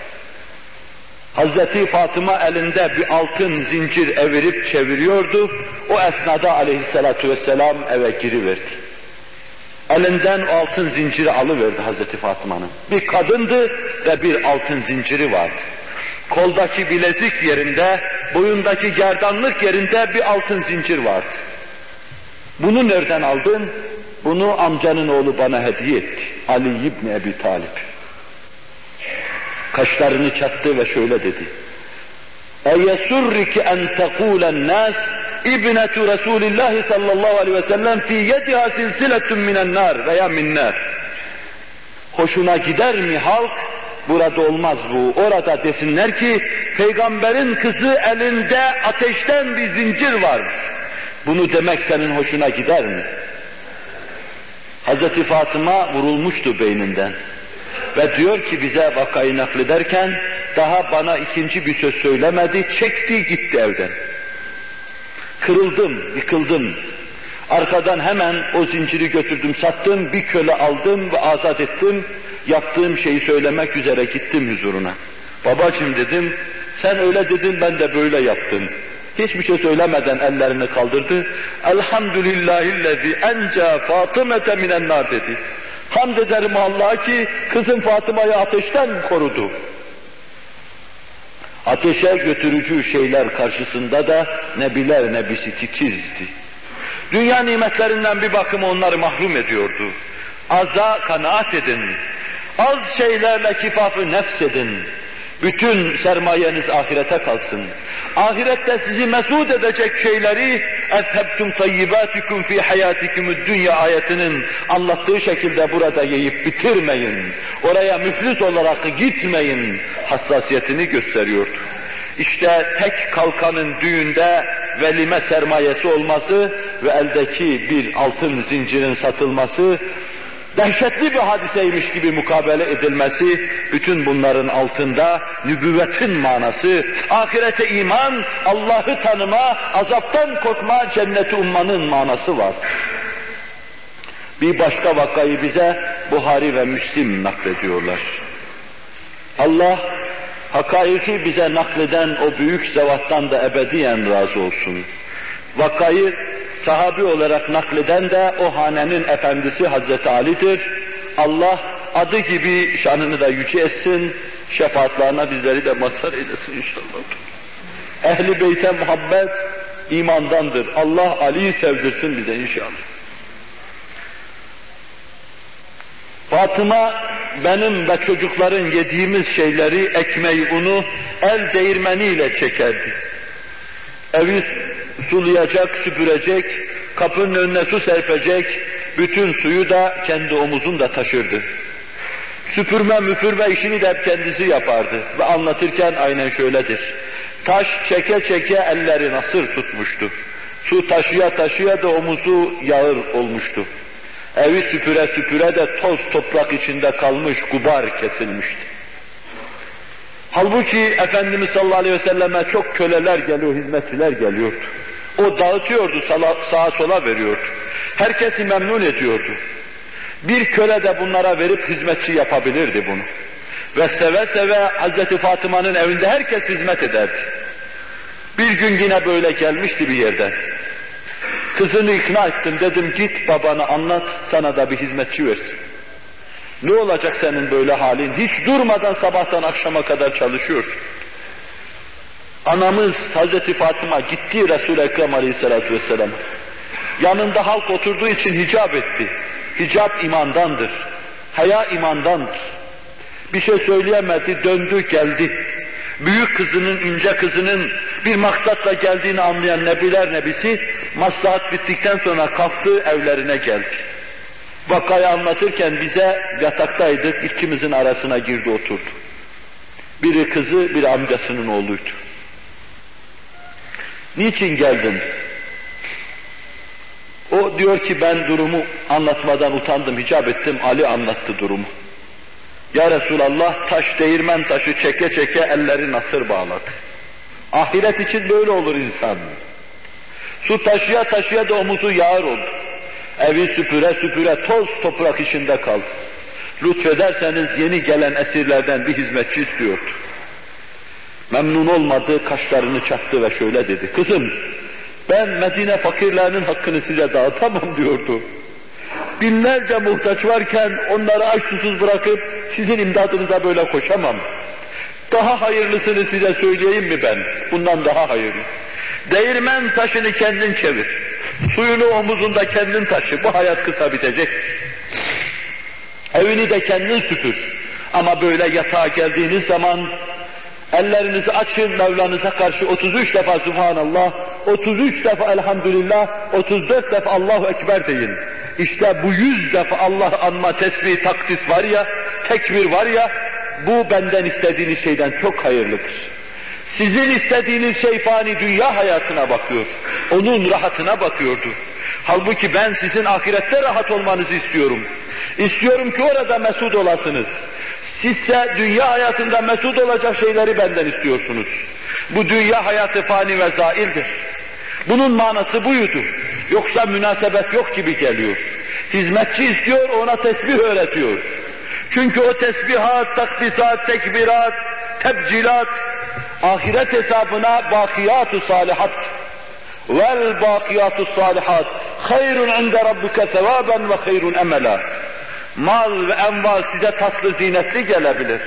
Hazreti Fatıma elinde bir altın zincir evirip çeviriyordu. O esnada aleyhissalatu vesselam eve giriverdi. Elinden o altın zinciri alıverdi Hazreti Fatıma'nın. Bir kadındı ve bir altın zinciri vardı Koldaki bilezik yerinde, boyundaki gerdanlık yerinde bir altın zincir vardı. Bunu nereden aldın? Bunu amcanın oğlu bana hediye etti. Ali İbni Ebi Talip. Kaşlarını çattı ve şöyle dedi. اَيَسُرِّكِ اَنْ تَقُولَ النَّاسِ اِبْنَةُ رَسُولِ اللّٰهِ sallallahu aleyhi ve sellem فِي يَدِهَا سِلْسِلَةٌ مِنَ النَّارِ veya minnar. Hoşuna gider mi halk? Burada olmaz bu. Orada desinler ki peygamberin kızı elinde ateşten bir zincir var. Bunu demek senin hoşuna gider mi? Hazreti Fatıma vurulmuştu beyninden. Ve diyor ki bize vakayı naklederken daha bana ikinci bir söz söylemedi, çekti gitti evden. Kırıldım, yıkıldım. Arkadan hemen o zinciri götürdüm, sattım, bir köle aldım ve azat ettim. Yaptığım şeyi söylemek üzere gittim huzuruna. Babacım dedim, sen öyle dedin ben de böyle yaptım. Hiçbir şey söylemeden ellerini kaldırdı. Elhamdülillahillezî enca Fatımete minen dedi. Hamd ederim Allah'a ki kızım Fatıma'yı ateşten korudu. Ateşe götürücü şeyler karşısında da nebiler nebisi titizdi. Dünya nimetlerinden bir bakıma onları mahrum ediyordu. Aza kanaat edin. Az şeylerle kifafı nefs edin. Bütün sermayeniz ahirete kalsın. Ahirette sizi mesut edecek şeyleri اَذْهَبْتُمْ طَيِّبَاتِكُمْ فِي حَيَاتِكُمُ dünya ayetinin anlattığı şekilde burada yiyip bitirmeyin. Oraya müflis olarak gitmeyin. Hassasiyetini gösteriyordu. İşte tek kalkanın düğünde velime sermayesi olması ve eldeki bir altın zincirin satılması dehşetli bir hadiseymiş gibi mukabele edilmesi, bütün bunların altında nübüvvetin manası, ahirete iman, Allah'ı tanıma, azaptan korkma, cenneti ummanın manası var. Bir başka vakayı bize Buhari ve Müslim naklediyorlar. Allah hakaiki bize nakleden o büyük zevattan da ebediyen razı olsun. Vakayı sahabi olarak nakleden de o hanenin efendisi Hazreti Ali'dir. Allah adı gibi şanını da yüce etsin, şefaatlerine bizleri de mazhar eylesin inşallah. Ehli beyte muhabbet imandandır. Allah Ali'yi sevdirsin bize inşallah. Fatıma benim ve çocukların yediğimiz şeyleri, ekmeği, unu el değirmeniyle çekerdi. Evi sulayacak, süpürecek, kapının önüne su serpecek, bütün suyu da kendi omuzunda taşırdı. Süpürme müpürme işini de hep kendisi yapardı ve anlatırken aynen şöyledir. Taş çeke çeke elleri nasır tutmuştu. Su taşıya taşıya da omuzu yağır olmuştu. Evi süpüre süpüre de toz toprak içinde kalmış, gubar kesilmişti. Halbuki Efendimiz sallallahu aleyhi ve selleme çok köleler geliyor, hizmetçiler geliyordu. O dağıtıyordu, sağa sola veriyordu. Herkesi memnun ediyordu. Bir köle de bunlara verip hizmetçi yapabilirdi bunu. Ve seve seve Hazreti Fatıma'nın evinde herkes hizmet ederdi. Bir gün yine böyle gelmişti bir yerden. Kızını ikna ettim dedim git babana anlat sana da bir hizmetçi versin. Ne olacak senin böyle halin? Hiç durmadan sabahtan akşama kadar çalışıyorsun. Anamız Hazreti Fatıma gitti Resul-i Ekrem Aleyhisselatü Vesselam. Yanında halk oturduğu için hicap etti. Hicap imandandır. Haya imandandır. Bir şey söyleyemedi, döndü geldi. Büyük kızının, ince kızının bir maksatla geldiğini anlayan Nebiler Nebisi, maslahat bittikten sonra kalktı, evlerine geldi. Vakayı anlatırken bize yataktaydık, ikimizin arasına girdi oturdu. Biri kızı, biri amcasının oğluydu. Niçin geldin? O diyor ki ben durumu anlatmadan utandım, hicap ettim, Ali anlattı durumu. Ya Resulallah taş değirmen taşı çeke çeke elleri nasır bağladı. Ahiret için böyle olur insan. Su taşıya taşıya da omuzu yağır oldu. Evi süpüre süpüre toz toprak içinde kaldı. Lütfederseniz yeni gelen esirlerden bir hizmetçi istiyordu. Memnun olmadı, kaşlarını çattı ve şöyle dedi. Kızım, ben Medine fakirlerinin hakkını size dağıtamam diyordu. Binlerce muhtaç varken onları aç susuz bırakıp sizin imdadınıza böyle koşamam. Daha hayırlısını size söyleyeyim mi ben? Bundan daha hayırlı. Değirmen taşını kendin çevir. Suyunu omuzunda kendin taşı. Bu hayat kısa bitecek. Evini de kendin süpür. Ama böyle yatağa geldiğiniz zaman ellerinizi açın Mevlanıza karşı 33 defa Subhanallah, 33 defa Elhamdülillah, 34 defa Allahu Ekber deyin. İşte bu yüz defa Allah anma, tesbih, takdis var ya, tekbir var ya, bu benden istediğiniz şeyden çok hayırlıdır. Sizin istediğiniz şey fani dünya hayatına bakıyor. Onun rahatına bakıyordu. Halbuki ben sizin ahirette rahat olmanızı istiyorum. İstiyorum ki orada mesut olasınız. Sizse dünya hayatında mesut olacak şeyleri benden istiyorsunuz. Bu dünya hayatı fani ve zaildir. Bunun manası buydu. Yoksa münasebet yok gibi geliyor. Hizmetçi istiyor, ona tesbih öğretiyor. Çünkü o tesbihat, takdisat, tekbirat, tebcilat, ahiret hesabına bakiyatu salihat. Vel bakiyatu salihat. Hayrun inde rabbike sevaben ve hayrun emela. Mal ve enval size tatlı zinetli gelebilir.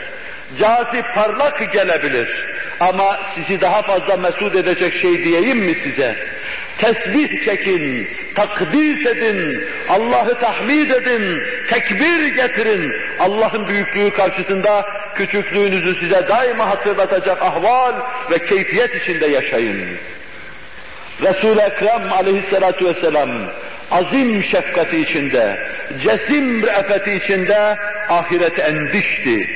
Cazip parlak gelebilir. Ama sizi daha fazla mesut edecek şey diyeyim mi size? Tesbih çekin, takdis edin, Allah'ı tahmid edin, tekbir getirin. Allah'ın büyüklüğü karşısında küçüklüğünüzü size daima hatırlatacak ahval ve keyfiyet içinde yaşayın. Resul-i Ekrem aleyhissalatu vesselam azim şefkati içinde, cesim re'feti içinde ahirete endişti.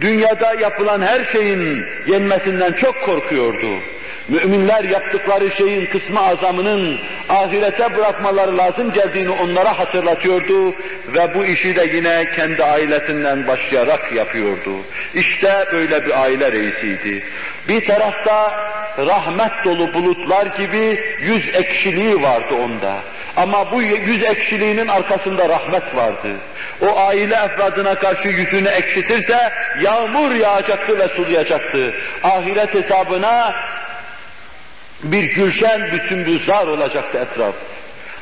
Dünyada yapılan her şeyin yenmesinden çok korkuyordu. Müminler yaptıkları şeyin kısmı azamının ahirete bırakmaları lazım geldiğini onlara hatırlatıyordu ve bu işi de yine kendi ailesinden başlayarak yapıyordu. İşte böyle bir aile reisiydi. Bir tarafta rahmet dolu bulutlar gibi yüz ekşiliği vardı onda. Ama bu yüz ekşiliğinin arkasında rahmet vardı. O aile efradına karşı yüzünü ekşitirse yağmur yağacaktı ve sulayacaktı. Ahiret hesabına bir gülşen, bir sümbüzar olacaktı etraf.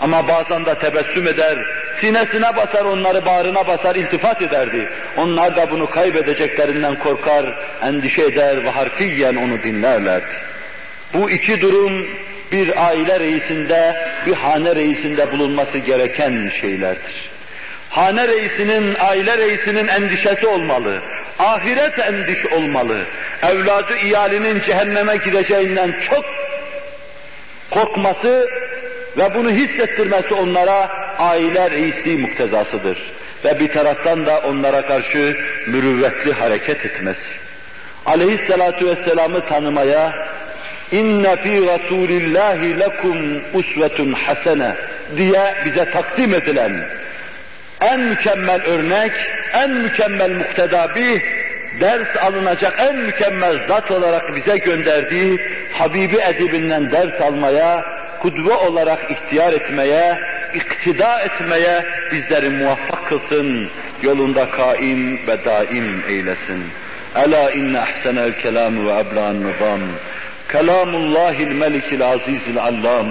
Ama bazen de tebessüm eder, sinesine basar, onları bağrına basar, iltifat ederdi. Onlar da bunu kaybedeceklerinden korkar, endişe eder ve harfiyen onu dinlerlerdi. Bu iki durum bir aile reisinde, bir hane reisinde bulunması gereken şeylerdir. Hane reisinin, aile reisinin endişesi olmalı. Ahiret endiş olmalı. Evladı iyalinin cehenneme gideceğinden çok korkması ve bunu hissettirmesi onlara aile reisliği muktezasıdır. Ve bir taraftan da onlara karşı mürüvvetli hareket etmesi. Aleyhissalatu vesselam'ı tanımaya inne fi rasulillahi lekum usvetun hasene diye bize takdim edilen en mükemmel örnek, en mükemmel muktedabi, ders alınacak en mükemmel zat olarak bize gönderdiği Habibi edibinden ders almaya, kudve olarak ihtiyar etmeye, iktida etmeye bizleri muvaffak kılsın, yolunda kaim ve daim eylesin. Ela inne ahsenel kelam ve eblan nizam. Kelamullahil melikil azizil allam.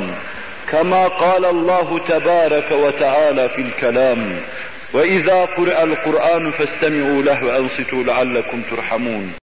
Kema kâle Allahu tebâreke ve teâlâ fil kelam. وإذا قرأ القرآن فاستمعوا له وأنصتوا لعلكم ترحمون.